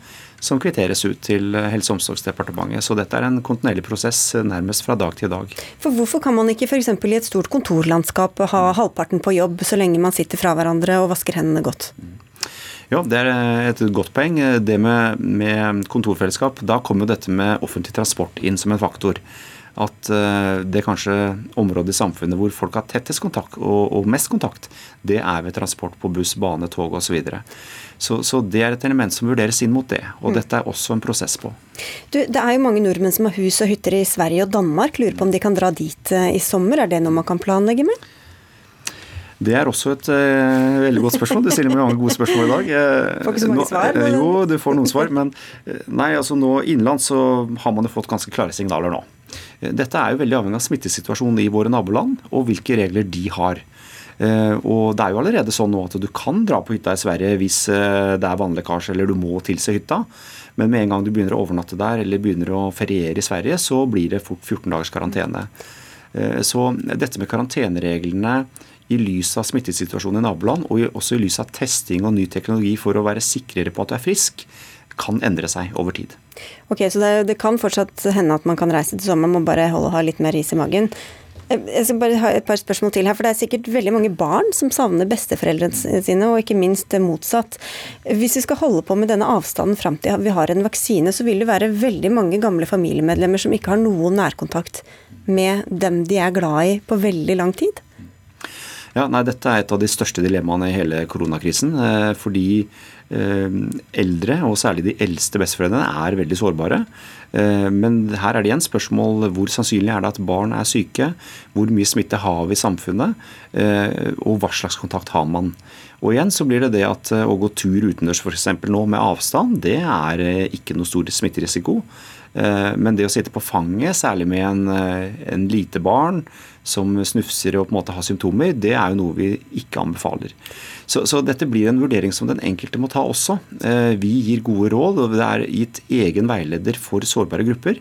som kvitteres ut til Helse- og omsorgsdepartementet. Så dette er en kontinuerlig prosess nærmest fra dag til dag. For Hvorfor kan man ikke f.eks. i et stort kontorlandskap ha halvparten på jobb så lenge man sitter fra hverandre og vasker hendene godt? Mm. Ja, Det er et godt poeng. Det med, med kontorfellesskap, da kommer jo dette med offentlig transport inn som en faktor. At uh, det kanskje området i samfunnet hvor folk har tettest kontakt og, og mest kontakt, det er ved transport på buss, bane, tog osv. Så, videre. så Så det er et element som vurderes inn mot det. Og mm. dette er også en prosess på. Du, det er jo mange nordmenn som har hus og hytter i Sverige og Danmark. Lurer på om de kan dra dit i sommer. Er det noe man kan planlegge med? Det er også et uh, veldig godt spørsmål. Du stiller meg mange gode spørsmål i dag. Uh, får ikke så mange svar? Men... jo, du får noen svar. Men nei, altså nå innenlands så har man jo fått ganske klare signaler nå. Dette er jo veldig avhengig av smittesituasjonen i våre naboland og hvilke regler de har. Og Det er jo allerede sånn nå at du kan dra på hytta i Sverige hvis det er vannlekkasje eller du må tilse hytta. Men med en gang du begynner å overnatte der eller begynner å feriere i Sverige, så blir det fort 14 dagers karantene. Så dette med karantenereglene i lys av smittesituasjonen i naboland, og også i lys av testing og ny teknologi for å være sikrere på at du er frisk, kan endre seg over tid. Ok, Så det, det kan fortsatt hende at man kan reise til sommeren, man må bare holde, ha litt mer is i magen. Eh, jeg skal bare ha et par spørsmål til her, for Det er sikkert veldig mange barn som savner besteforeldrene sine, og ikke minst motsatt. Hvis vi skal holde på med denne avstanden fram til vi har en vaksine, så vil det være veldig mange gamle familiemedlemmer som ikke har noen nærkontakt med dem de er glad i på veldig lang tid? Ja, nei, Dette er et av de største dilemmaene i hele koronakrisen. Eh, fordi eh, eldre, og særlig de eldste besteforeldrene, er veldig sårbare. Eh, men her er det igjen spørsmål hvor sannsynlig er det at barn er syke? Hvor mye smitte har vi i samfunnet? Og hva slags kontakt har man? Og igjen så blir det det at å gå tur utendørs f.eks. nå med avstand, det er ikke noe stor smitterisiko. Men det å sitte på fanget, særlig med en, en lite barn, som snufser og på en måte har symptomer, det er jo noe vi ikke anbefaler. Så, så, dette blir en vurdering som den enkelte må ta også. Eh, vi gir gode råd, og det er gitt egen veileder for sårbare grupper.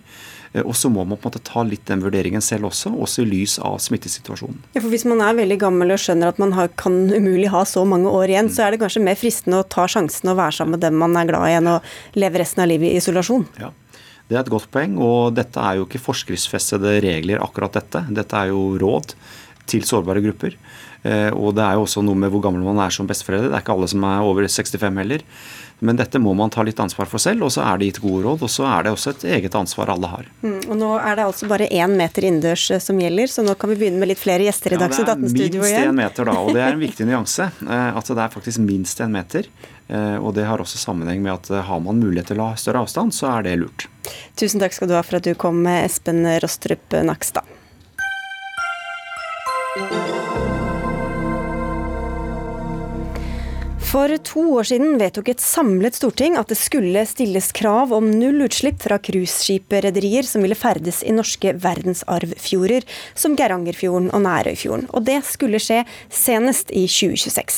Eh, og så må man på en måte ta litt den vurderingen selv også, også i lys av smittesituasjonen. Ja, for Hvis man er veldig gammel og skjønner at man har, kan umulig ha så mange år igjen, mm. så er det kanskje mer fristende å ta sjansen og være sammen med dem man er glad i, enn å leve resten av livet i isolasjon? Ja. Det er et godt poeng, og dette er jo ikke forskriftsfestede regler, akkurat dette. Dette er jo råd til sårbare grupper. Eh, og det er jo også noe med hvor gammel man er som besteforeldre. Det er ikke alle som er over 65 heller. Men dette må man ta litt ansvar for selv, og så er det gitt gode råd. Og så er det også et eget ansvar alle har. Mm, og nå er det altså bare én meter innendørs eh, som gjelder, så nå kan vi begynne med litt flere gjester i Dagsnytt 18-studio igjen. Ja, det er minst én meter da, og det er en viktig nyanse. Eh, at det er faktisk minst en meter. Og det har også sammenheng med at har man mulighet til å ha større avstand, så er det lurt. Tusen takk skal du ha for at du kom, Espen Rostrup Nakstad. For to år siden vedtok et samlet storting at det skulle stilles krav om null utslipp fra cruiseskiprederier som ville ferdes i norske verdensarvfjorder, som Geirangerfjorden og Nærøyfjorden. Og det skulle skje senest i 2026.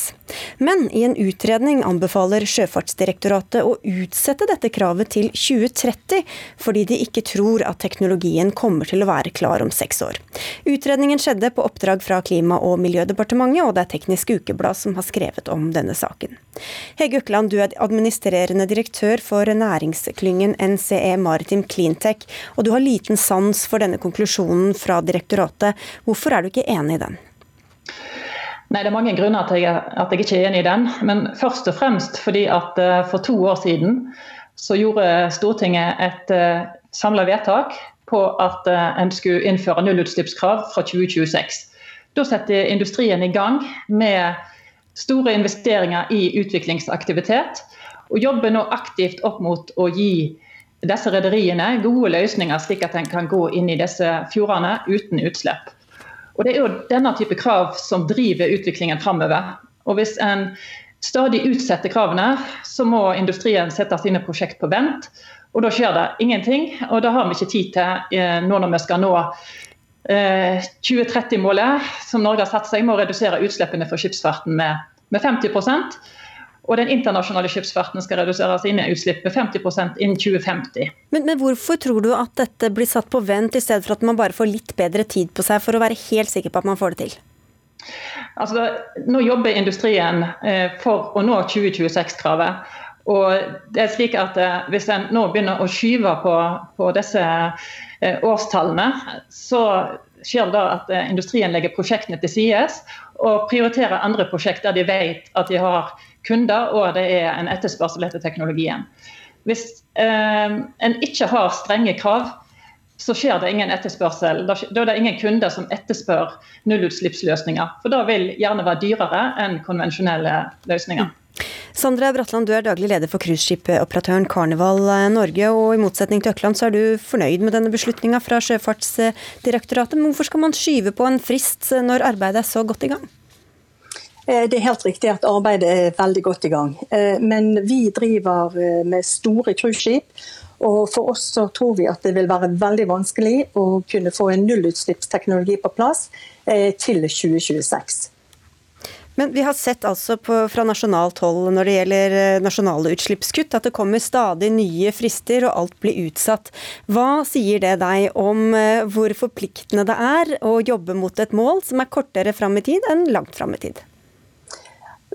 Men i en utredning anbefaler Sjøfartsdirektoratet å utsette dette kravet til 2030, fordi de ikke tror at teknologien kommer til å være klar om seks år. Utredningen skjedde på oppdrag fra Klima- og miljødepartementet, og det er Teknisk Ukeblad som har skrevet om denne saken. Hege Økland, du er administrerende direktør for næringsklyngen NCE Maritim Cleantech, og du har liten sans for denne konklusjonen fra direktoratet. Hvorfor er du ikke enig i den? Nei, Det er mange grunner til at jeg ikke er enig i den. Men først og fremst fordi at eh, for to år siden så gjorde Stortinget et eh, samla vedtak på at uh, en skulle innføre nullutslippskrav fra 2026. Da setter industrien i gang med store investeringer i utviklingsaktivitet, og jobber nå aktivt opp mot å gi disse rederiene gode løsninger, slik at en kan gå inn i disse fjordene uten utslipp. Og Det er jo denne type krav som driver utviklingen framover. Og hvis en stadig utsetter kravene, så må industrien sette sine prosjekt på vent. Og da skjer det ingenting. Og da har vi ikke tid til, eh, nå når vi skal nå 2030-målet eh, som Norge har satt seg, med å redusere utslippene for skipsfarten med, med 50% og den internasjonale skipsfarten skal redusere sine utslipp med 50% innen 2050. Men, men, hvorfor tror du at dette blir satt på vent, i stedet for at man bare får litt bedre tid på seg for å være helt sikker på at man får det til? Altså, nå jobber industrien eh, for å nå 2026-kravet. Og det er slik at eh, Hvis en nå begynner å skyve på, på disse årstallene, så skjer det at eh, industrien legger prosjektene til side og prioriterer andre prosjekter der de vet at de har kunder, og det er en etterspørsel etter teknologien. Hvis eh, en ikke har strenge krav, så skjer det ingen etterspørsel. Da er det ingen kunder som etterspør nullutslippsløsninger. For da vil gjerne være dyrere enn konvensjonelle løsninger. Sandra Bratland, du er daglig leder for cruiseskipoperatøren Carnival Norge. og I motsetning til Økland så er du fornøyd med denne beslutninga fra Sjøfartsdirektoratet. Men hvorfor skal man skyve på en frist når arbeidet er så godt i gang? Det er helt riktig at arbeidet er veldig godt i gang. Men vi driver med store cruiseskip. Og for oss så tror vi at det vil være veldig vanskelig å kunne få en nullutslippsteknologi på plass til 2026. Men vi har sett altså på, fra nasjonalt hold når det gjelder eh, nasjonale utslippskutt, at det kommer stadig nye frister og alt blir utsatt. Hva sier det deg om eh, hvor forpliktende det er å jobbe mot et mål som er kortere fram i tid enn langt fram i tid?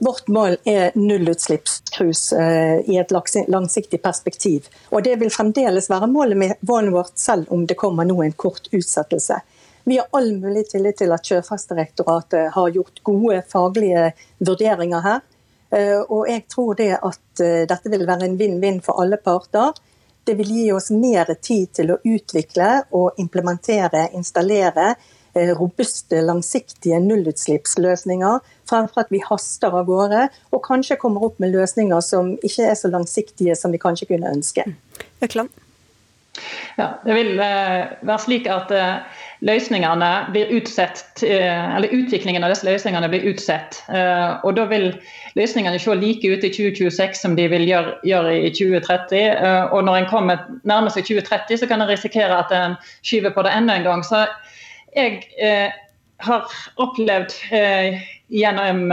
Vårt mål er nullutslippscruise eh, i et langsiktig perspektiv. Og Det vil fremdeles være målet vårt, selv om det kommer nå en kort utsettelse. Vi har all mulig tillit til at Sjøfartsdirektoratet har gjort gode faglige vurderinger her. Eh, og jeg tror det at eh, dette vil være en vinn-vinn for alle parter. Det vil gi oss mer tid til å utvikle og implementere, installere robuste, langsiktige nullutslippsløsninger, fremfor at vi haster av gårde og kanskje kommer opp med løsninger som ikke er så langsiktige som vi kanskje kunne ønske. Økland. Ja, det vil være slik at løsningene blir utsatt, eh, eller utviklingen av disse løsningene blir utsatt. Eh, og da vil løsningene se like ut i 2026 som de vil gjøre, gjøre i 2030. Eh, og når en kommer nærmer seg 2030, så kan en risikere at en skyver på det enda en gang. Så jeg eh, har opplevd eh, gjennom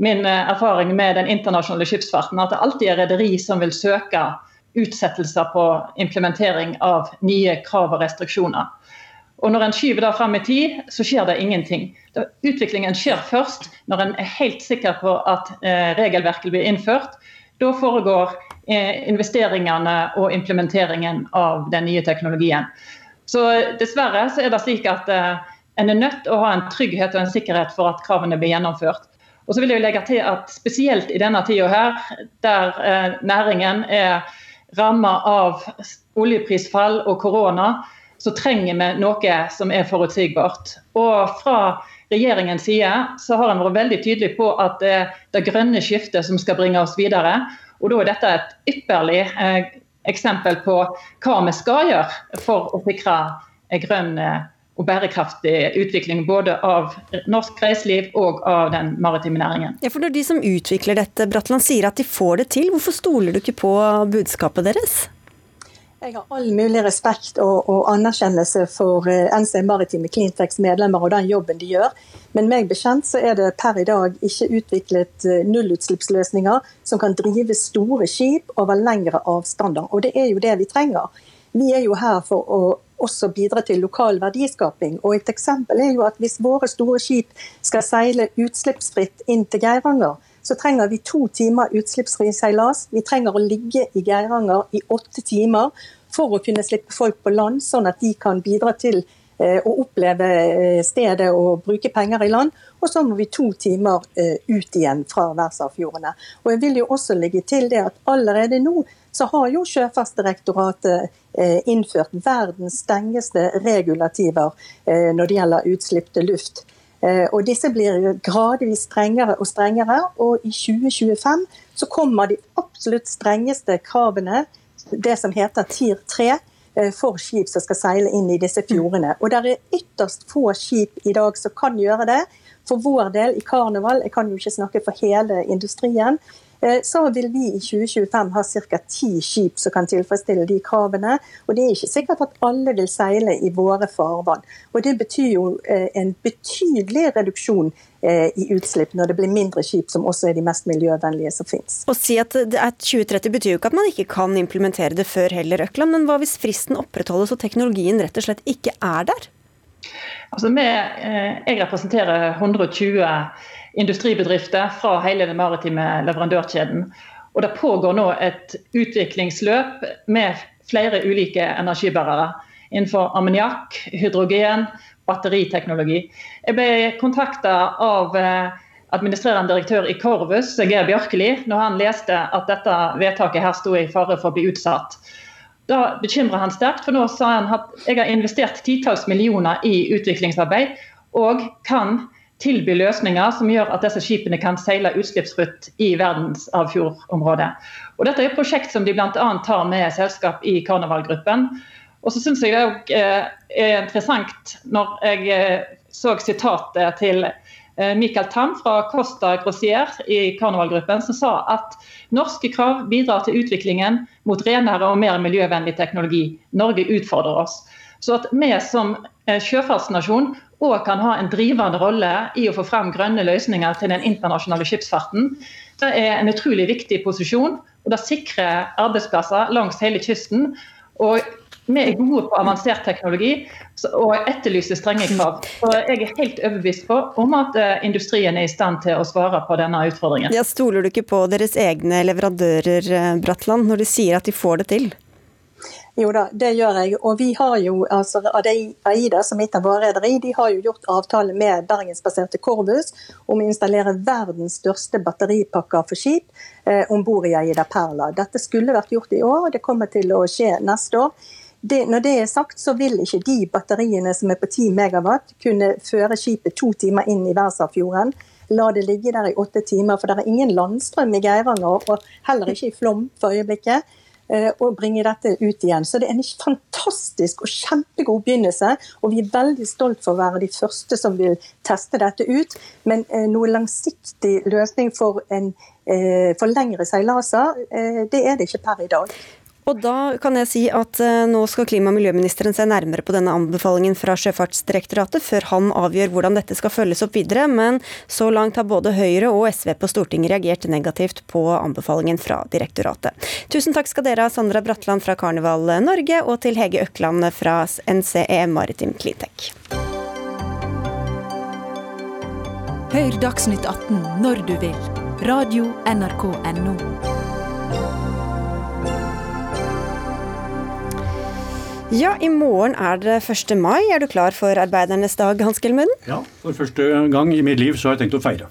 min erfaring med den internasjonale skipsfarten at det alltid er rederi som vil søke utsettelser på implementering av nye krav og restriksjoner. Og når en skyver det fram i tid, så skjer det ingenting. Utviklingen skjer først når en er helt sikker på at eh, regelverket blir innført. Da foregår eh, investeringene og implementeringen av den nye teknologien. Så Dessverre så er det slik at eh, en er nødt til å ha en trygghet og en sikkerhet for at kravene blir gjennomført. Og så vil jeg legge til at Spesielt i denne tida her, der eh, næringen er ramma av oljeprisfall og korona, så trenger vi noe som er forutsigbart. Og fra regjeringens side så har en vært veldig tydelig på at det er det grønne skiftet som skal bringe oss videre. Og da er dette et ypperlig eh, eksempel på hva vi skal gjøre for å sikre grønn og bærekraftig utvikling både av norsk reiseliv og av den maritime næringen. Ja, for Når de som utvikler dette, Bratland, sier at de får det til, hvorfor stoler du ikke på budskapet deres? Jeg har all mulig respekt og, og anerkjennelse for eh, NC Maritime Cleantechs medlemmer og den jobben de gjør. Men meg bekjent så er det per i dag ikke utviklet uh, nullutslippsløsninger som kan drive store skip over lengre avstander. Og det er jo det vi trenger. Vi er jo her for å også bidra til lokal verdiskaping. Og Et eksempel er jo at hvis våre store skip skal seile utslippsfritt inn til Geiranger, så trenger vi to timer utslippsfri seilas. Vi trenger å ligge i Geiranger i åtte timer for å kunne slippe folk på land, sånn at de kan bidra til eh, å oppleve eh, stedet og bruke penger i land. Og så må vi to timer eh, ut igjen fra verdensarvfjordene. Og jeg vil jo også legge til det at allerede nå så har jo Sjøfartsdirektoratet innført verdens strengeste regulativer når det gjelder utslipp til luft. Eh, og disse blir gradvis strengere og strengere, og i 2025 så kommer de absolutt strengeste kravene, det som heter TIR 3, eh, for skip som skal seile inn i disse fjordene. Og det er ytterst få skip i dag som kan gjøre det. For vår del i Karneval, jeg kan jo ikke snakke for hele industrien, så vil vi i 2025 ha ca. ti skip som kan tilfredsstille de kravene. Og det er ikke sikkert at alle vil seile i våre farvann. Og det betyr jo eh, en betydelig reduksjon eh, i utslipp når det blir mindre skip, som også er de mest miljøvennlige som finnes. Å si at det er 2030 betyr jo ikke at man ikke kan implementere det før heller, Økland. Men hva hvis fristen opprettholdes og teknologien rett og slett ikke er der? Altså, med, jeg representerer 120 industribedrifter fra hele den maritime leverandørkjeden. Og Det pågår nå et utviklingsløp med flere ulike energibærere innenfor ammoniakk, hydrogen, batteriteknologi. Jeg ble kontakta av eh, administrerende direktør i Corvus, Geir Bjørkeli, når han leste at dette vedtaket her sto i fare for å bli utsatt. Da bekymra han sterkt, for nå sa han at jeg har investert titalls millioner i utviklingsarbeid og kan tilby løsninger som gjør at disse skipene kan seile utslippsfritt i verdensarvfjordområdet. Og Dette er et prosjekt som de bl.a. tar med selskap i Karnevalgruppen. Og så syns jeg det eh, er interessant når jeg eh, så sitatet til eh, Michael Tam fra Costa Grossier i Carnival-gruppen, som sa at norske krav bidrar til utviklingen mot renere og mer miljøvennlig teknologi. Norge utfordrer oss. Så at vi som sjøfartsnasjon òg kan ha en drivende rolle i å få frem grønne løsninger til den internasjonale skipsfarten, det er en utrolig viktig posisjon. og Det sikrer arbeidsplasser langs hele kysten. Og vi er gode på avansert teknologi og etterlyser strenge krav. Så jeg er helt overbevist på om at eh, industrien er i stand til å svare på denne utfordringen. Ja, stoler du ikke på deres egne leverandører, eh, Bratland, når de sier at de får det til? Jo da, det gjør jeg. Og vi har jo, altså Aida, som mitt av våre rederi, de har jo gjort avtale med bergensbaserte Corbus om å installere verdens største batteripakker for skip eh, om bord i Aida Perla. Dette skulle vært gjort i år, og det kommer til å skje neste år. Det, når det er sagt, så vil ikke de batteriene som er på 10 megawatt, kunne føre skipet to timer inn i Verdensarvfjorden. La det ligge der i åtte timer, for det er ingen landstrøm i Geiranger, og heller ikke i Flom for øyeblikket. Eh, og bringe dette ut igjen. Så det er en fantastisk og kjempegod begynnelse. Og vi er veldig stolt for å være de første som vil teste dette ut. Men eh, noe langsiktig løsning for, en, eh, for lengre seilaser, det er det ikke per i dag. Og da kan jeg si at eh, nå skal klima- og miljøministeren se nærmere på denne anbefalingen fra Sjøfartsdirektoratet, før han avgjør hvordan dette skal følges opp videre. Men så langt har både Høyre og SV på Stortinget reagert negativt på anbefalingen fra direktoratet. Tusen takk skal dere ha, Sandra Bratland fra Karneval Norge, og til Hege Økland fra NCE Maritim Cleantech. Hør Dagsnytt 18 når du vil. Radio NRK Radio.nrk.no. Ja, i morgen er det 1. mai. Er du klar for arbeidernes dag, Hans Gelmund? Ja, for første gang i mitt liv så har jeg tenkt å feire.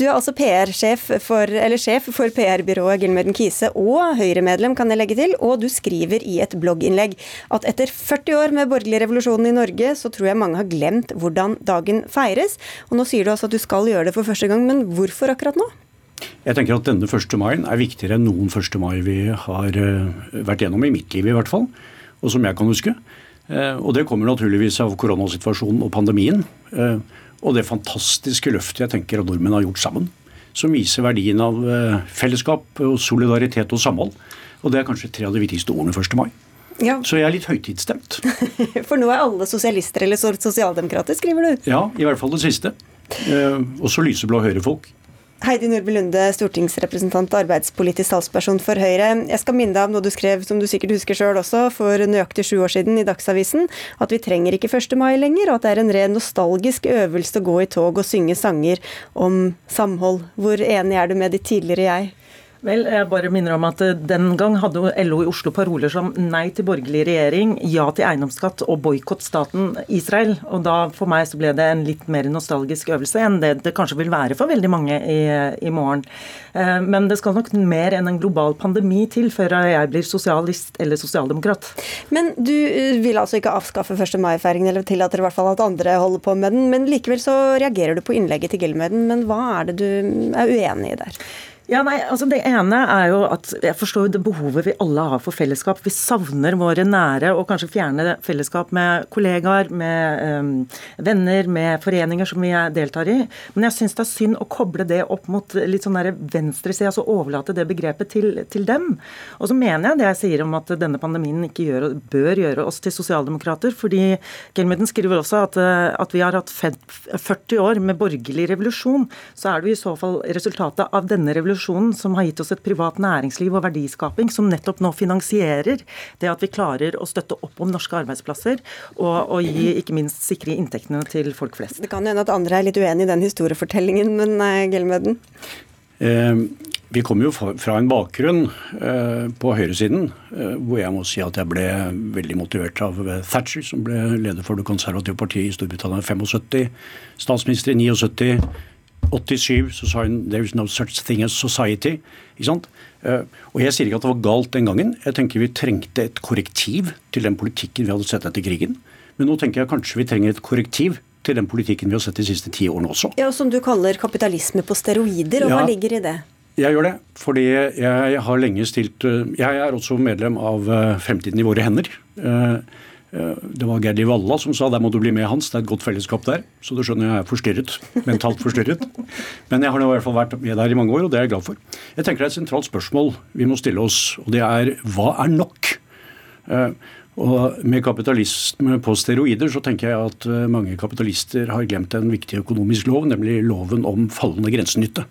Du er altså PR-sjef for, for PR-byrået Gilmøden Kise og Høyre-medlem, kan jeg legge til. Og du skriver i et blogginnlegg at etter 40 år med borgerlig revolusjon i Norge, så tror jeg mange har glemt hvordan dagen feires. Og nå sier du altså at du skal gjøre det for første gang, men hvorfor akkurat nå? Jeg tenker at denne 1. mai er viktigere enn noen 1. mai vi har eh, vært gjennom, i mitt liv i hvert fall og som jeg kan huske. Eh, og det kommer naturligvis av koronasituasjonen og pandemien. Eh, og det fantastiske løftet jeg tenker at nordmenn har gjort sammen. Som viser verdien av eh, fellesskap, og solidaritet og samhold. Og det er kanskje tre av de viktigste ordene 1. mai. Ja. Så jeg er litt høytidsstemt. For nå er alle sosialister eller sosialdemokrater, skriver du? Ja, i hvert fall det siste. Også lyseblå høyrefolk. Heidi Nordby Lunde, stortingsrepresentant og arbeidspolitisk talsperson for Høyre. Jeg skal minne deg om noe du skrev, som du sikkert husker sjøl også, for nøyaktig sju år siden i Dagsavisen. At vi trenger ikke 1. mai lenger, og at det er en ren nostalgisk øvelse å gå i tog og synge sanger om samhold. Hvor enig er du med ditt tidligere jeg? Vel, jeg bare minner om at eh, Den gang hadde LO i Oslo paroler som nei til borgerlig regjering, ja til eiendomsskatt og boikott staten Israel. Og da For meg så ble det en litt mer nostalgisk øvelse enn det det kanskje vil være for veldig mange i, i morgen. Eh, men det skal nok mer enn en global pandemi til før jeg blir sosialist eller sosialdemokrat. Men du eh, vil altså ikke avskaffe 1. mai-feiringen, eller tillater i hvert fall at andre holder på med den. Men likevel så reagerer du på innlegget til Gelmøden. Men hva er det du er uenig i der? Ja, nei, altså Det ene er jo at jeg forstår jo det behovet vi alle har for fellesskap. Vi savner våre nære og kanskje fjerne fellesskap med kollegaer, med um, venner, med foreninger som vi deltar i. Men jeg syns det er synd å koble det opp mot litt sånn venstresida, altså overlate det begrepet til, til, dem. Og så mener jeg det jeg sier om at denne pandemien ikke gjør, bør gjøre oss til sosialdemokrater. fordi Gelmuden skriver også at, at vi har hatt 40 år med borgerlig revolusjon. Så er det jo i så fall resultatet av denne revolusjonen revolusjonen som har gitt oss et privat næringsliv og verdiskaping som nettopp nå finansierer det at vi klarer å støtte opp om norske arbeidsplasser og, og gi ikke minst sikre inntektene til folk flest. Det kan hende at andre er litt uenig i den historiefortellingen, men Gelmøden? Eh, vi kommer jo fra en bakgrunn eh, på høyresiden eh, hvor jeg må si at jeg ble veldig motivert av Thatcher, som ble leder for det konservative partiet i Storbritannia i 75, statsminister i 79, 87 så sa hun 'there is no such thing as society'. Ikke sant? Uh, og Jeg sier ikke at det var galt den gangen. Jeg tenker Vi trengte et korrektiv til den politikken vi hadde sett etter krigen. Men nå tenker jeg kanskje vi trenger et korrektiv til den politikken vi har sett de siste ti årene også. Ja, Som du kaller kapitalisme på steroider, og ja, hva ligger i det? Jeg gjør det, fordi jeg har lenge stilt eh, Jeg er også medlem av eh, Fremtiden i våre hender. Eh, det var Gerdi Valla som sa der må du bli med, Hans. Det er et godt fellesskap der. Så du skjønner jeg er forstyrret. Mentalt forstyrret. Men jeg har nå i hvert fall vært med der i mange år, og det er jeg glad for. Jeg tenker det er et sentralt spørsmål vi må stille oss, og det er hva er nok? Eh, og Med kapitalisme på steroider så tenker jeg at eh, mange kapitalister har glemt en viktig økonomisk lov, nemlig loven om fallende grensenytte.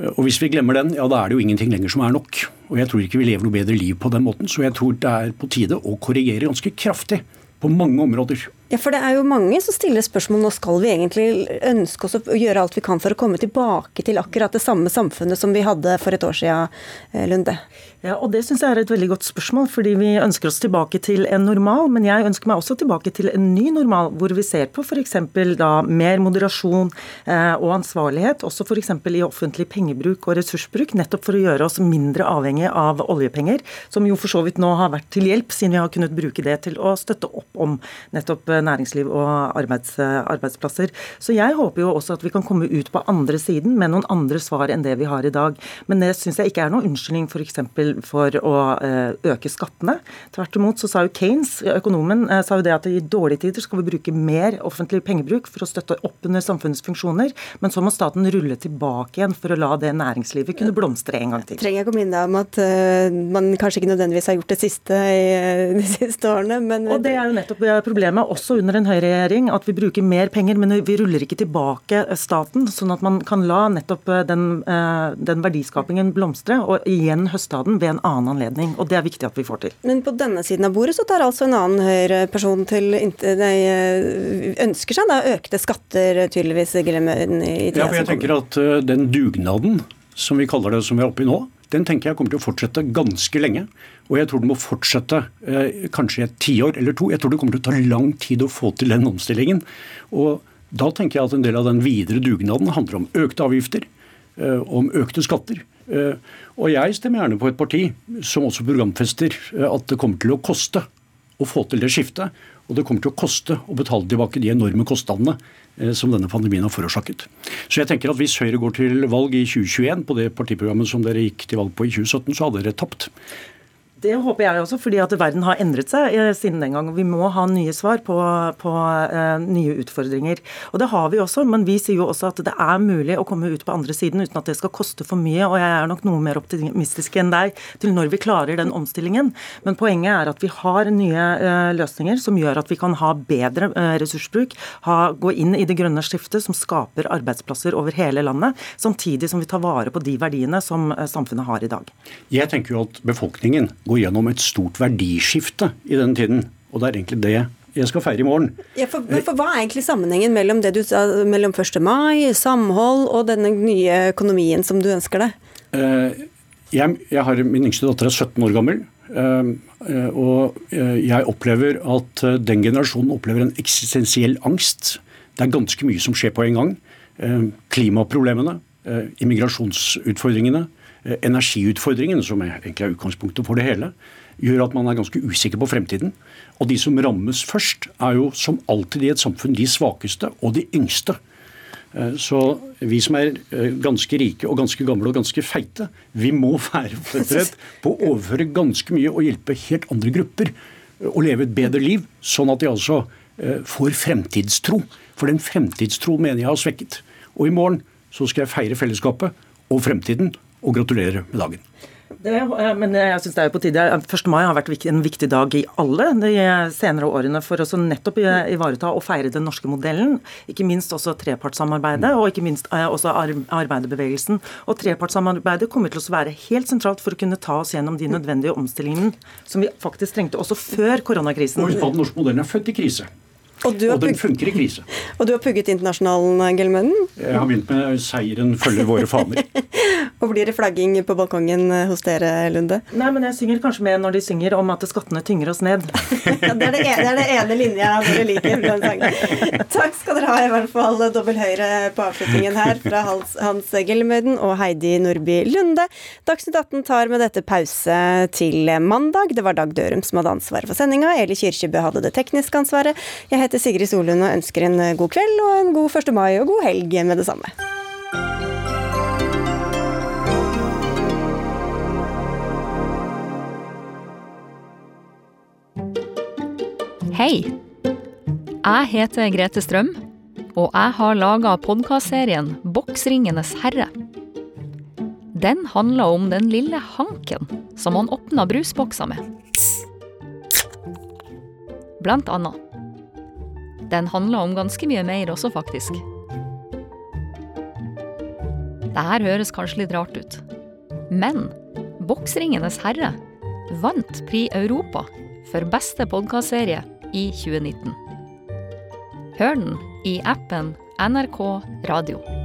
Og Hvis vi glemmer den, ja da er det jo ingenting lenger som er nok. Og jeg tror ikke vi lever noe bedre liv på den måten. Så jeg tror det er på tide å korrigere ganske kraftig på mange områder. Ja, for det er jo mange som stiller spørsmål nå skal vi egentlig ønske oss å gjøre alt vi kan for å komme tilbake til akkurat det samme samfunnet som vi hadde for et år siden, eh, Lunde? Ja, og Det syns jeg er et veldig godt spørsmål, fordi vi ønsker oss tilbake til en normal. Men jeg ønsker meg også tilbake til en ny normal, hvor vi ser på f.eks. da mer moderasjon eh, og ansvarlighet, også f.eks. i offentlig pengebruk og ressursbruk, nettopp for å gjøre oss mindre avhengig av oljepenger, som jo for så vidt nå har vært til hjelp, siden vi har kunnet bruke det til å støtte opp om nettopp næringsliv og arbeids, eh, arbeidsplasser. Så jeg håper jo også at vi kan komme ut på andre siden med noen andre svar enn det vi har i dag. Men det syns jeg ikke er noen unnskyldning f.eks for å eh, øke skattene. Tvert imot så sa jo Keynes, økonomen, eh, sa jo det at i dårlige tider skal vi bruke mer offentlig pengebruk for å støtte opp under samfunnets funksjoner, men så må staten rulle tilbake igjen for å la det næringslivet kunne blomstre en gang til. Trenger jeg ikke å minne deg om at uh, man kanskje ikke nødvendigvis har gjort det siste i de siste årene, men Og det er jo nettopp problemet, også under en høyreregjering, at vi bruker mer penger, men vi ruller ikke tilbake staten, sånn at man kan la nettopp den, den verdiskapingen blomstre, og igjen høste av den ved en annen anledning. Og det er viktig at vi får til. Men på denne siden av bordet så tar altså en annen høyreperson til nei, ønsker seg da økte skatter, tydeligvis, Gillemøen, i tida ja, for jeg tenker at den dugnaden som vi kaller det som vi er oppe i nå, den tenker jeg kommer til å fortsette ganske lenge. Og jeg tror det må fortsette eh, kanskje et tiår eller to. Jeg tror det kommer til å ta lang tid å få til den omstillingen. Og da tenker jeg at en del av den videre dugnaden handler om økte avgifter, eh, om økte skatter. Eh, og jeg stemmer gjerne på et parti som også programfester at det kommer til å koste å få til det skiftet. Og det kommer til å koste å betale tilbake de enorme kostnadene som denne pandemien har forårsaket. Så jeg tenker at hvis Høyre går til valg i 2021 på det partiprogrammet som dere gikk til valg på i 2017, så hadde dere tapt. Det håper jeg også, fordi at verden har endret seg eh, siden den gang. Vi må ha nye svar på, på uh, nye utfordringer. Og det har vi også, men vi sier jo også at det er mulig å komme ut på andre siden uten at det skal koste for mye. Og jeg er nok noe mer optimistisk enn deg til når vi klarer den omstillingen. Men poenget er at vi har nye uh, løsninger som gjør at vi kan ha bedre uh, ressursbruk, ha, gå inn i det grønne skiftet som skaper arbeidsplasser over hele landet, samtidig som vi tar vare på de verdiene som samfunnet har i dag. Jeg tenker jo at befolkningen gå gjennom et stort verdiskifte i den tiden. Og det er egentlig det jeg skal feire i morgen. Ja, for, for Hva er egentlig sammenhengen mellom det du sa, mellom 1. mai, samhold og denne nye økonomien som du ønsker deg? Uh, jeg, jeg, har, Min yngste datter er 17 år gammel. Uh, uh, og jeg opplever at den generasjonen opplever en eksistensiell angst. Det er ganske mye som skjer på en gang. Klimaproblemene, immigrasjonsutfordringene, Eh, energiutfordringen, som egentlig er utgangspunktet for det hele, gjør at man er ganske usikker på fremtiden. Og de som rammes først, er jo som alltid i et samfunn de svakeste og de yngste. Eh, så vi som er eh, ganske rike og ganske gamle og ganske feite, vi må være forberedt på å overføre ganske mye og hjelpe helt andre grupper å leve et bedre liv, sånn at de altså får fremtidstro. For den fremtidstro mener jeg har svekket. Og i morgen så skal jeg feire fellesskapet og fremtiden og gratulerer med dagen. Det, men jeg synes det er på tide. 1. mai har vært en viktig dag i alle de senere årene for å nettopp ivareta og feire den norske modellen. Ikke minst også trepartssamarbeidet, og ikke minst eh, også arbeiderbevegelsen. Og trepartssamarbeidet kommer til å være helt sentralt for å kunne ta oss gjennom de nødvendige omstillingene som vi faktisk trengte også før koronakrisen. Og den norske modellen er født i krise. Og, og den funker i krise. Og du har pugget internasjonalen, Gelmønnen? Jeg har begynt med 'Seieren følger våre faner'. og blir det flagging på balkongen hos dere, Lunde? Nei, men jeg synger kanskje med når de synger om at skattene tynger oss ned. ja, det, er det, ene, det er det ene linja dere liker den sangen. Takk skal dere ha, i hvert fall dobbel høyre på avslutningen her fra Hans, Hans Gelmøden og Heidi Nordby Lunde. Dagsnytt 18 tar med dette pause til mandag. Det var Dag Dørum som hadde ansvaret for sendinga. Eli Kirkjebø hadde det tekniske ansvaret. Jeg heter heter Sigrid Solund og ønsker en god kveld og en god 1. mai og god helg med det samme. Hei! Jeg heter Grete Strøm, og jeg har laga podkastserien Boksringenes herre. Den handler om den lille hanken som han åpna brusbokser med. Blant annet. Den handler om ganske mye mer også, faktisk. Det her høres kanskje litt rart ut, men Boksringenes herre vant Pri Europa for beste podkastserie i 2019. Hør den i appen NRK Radio.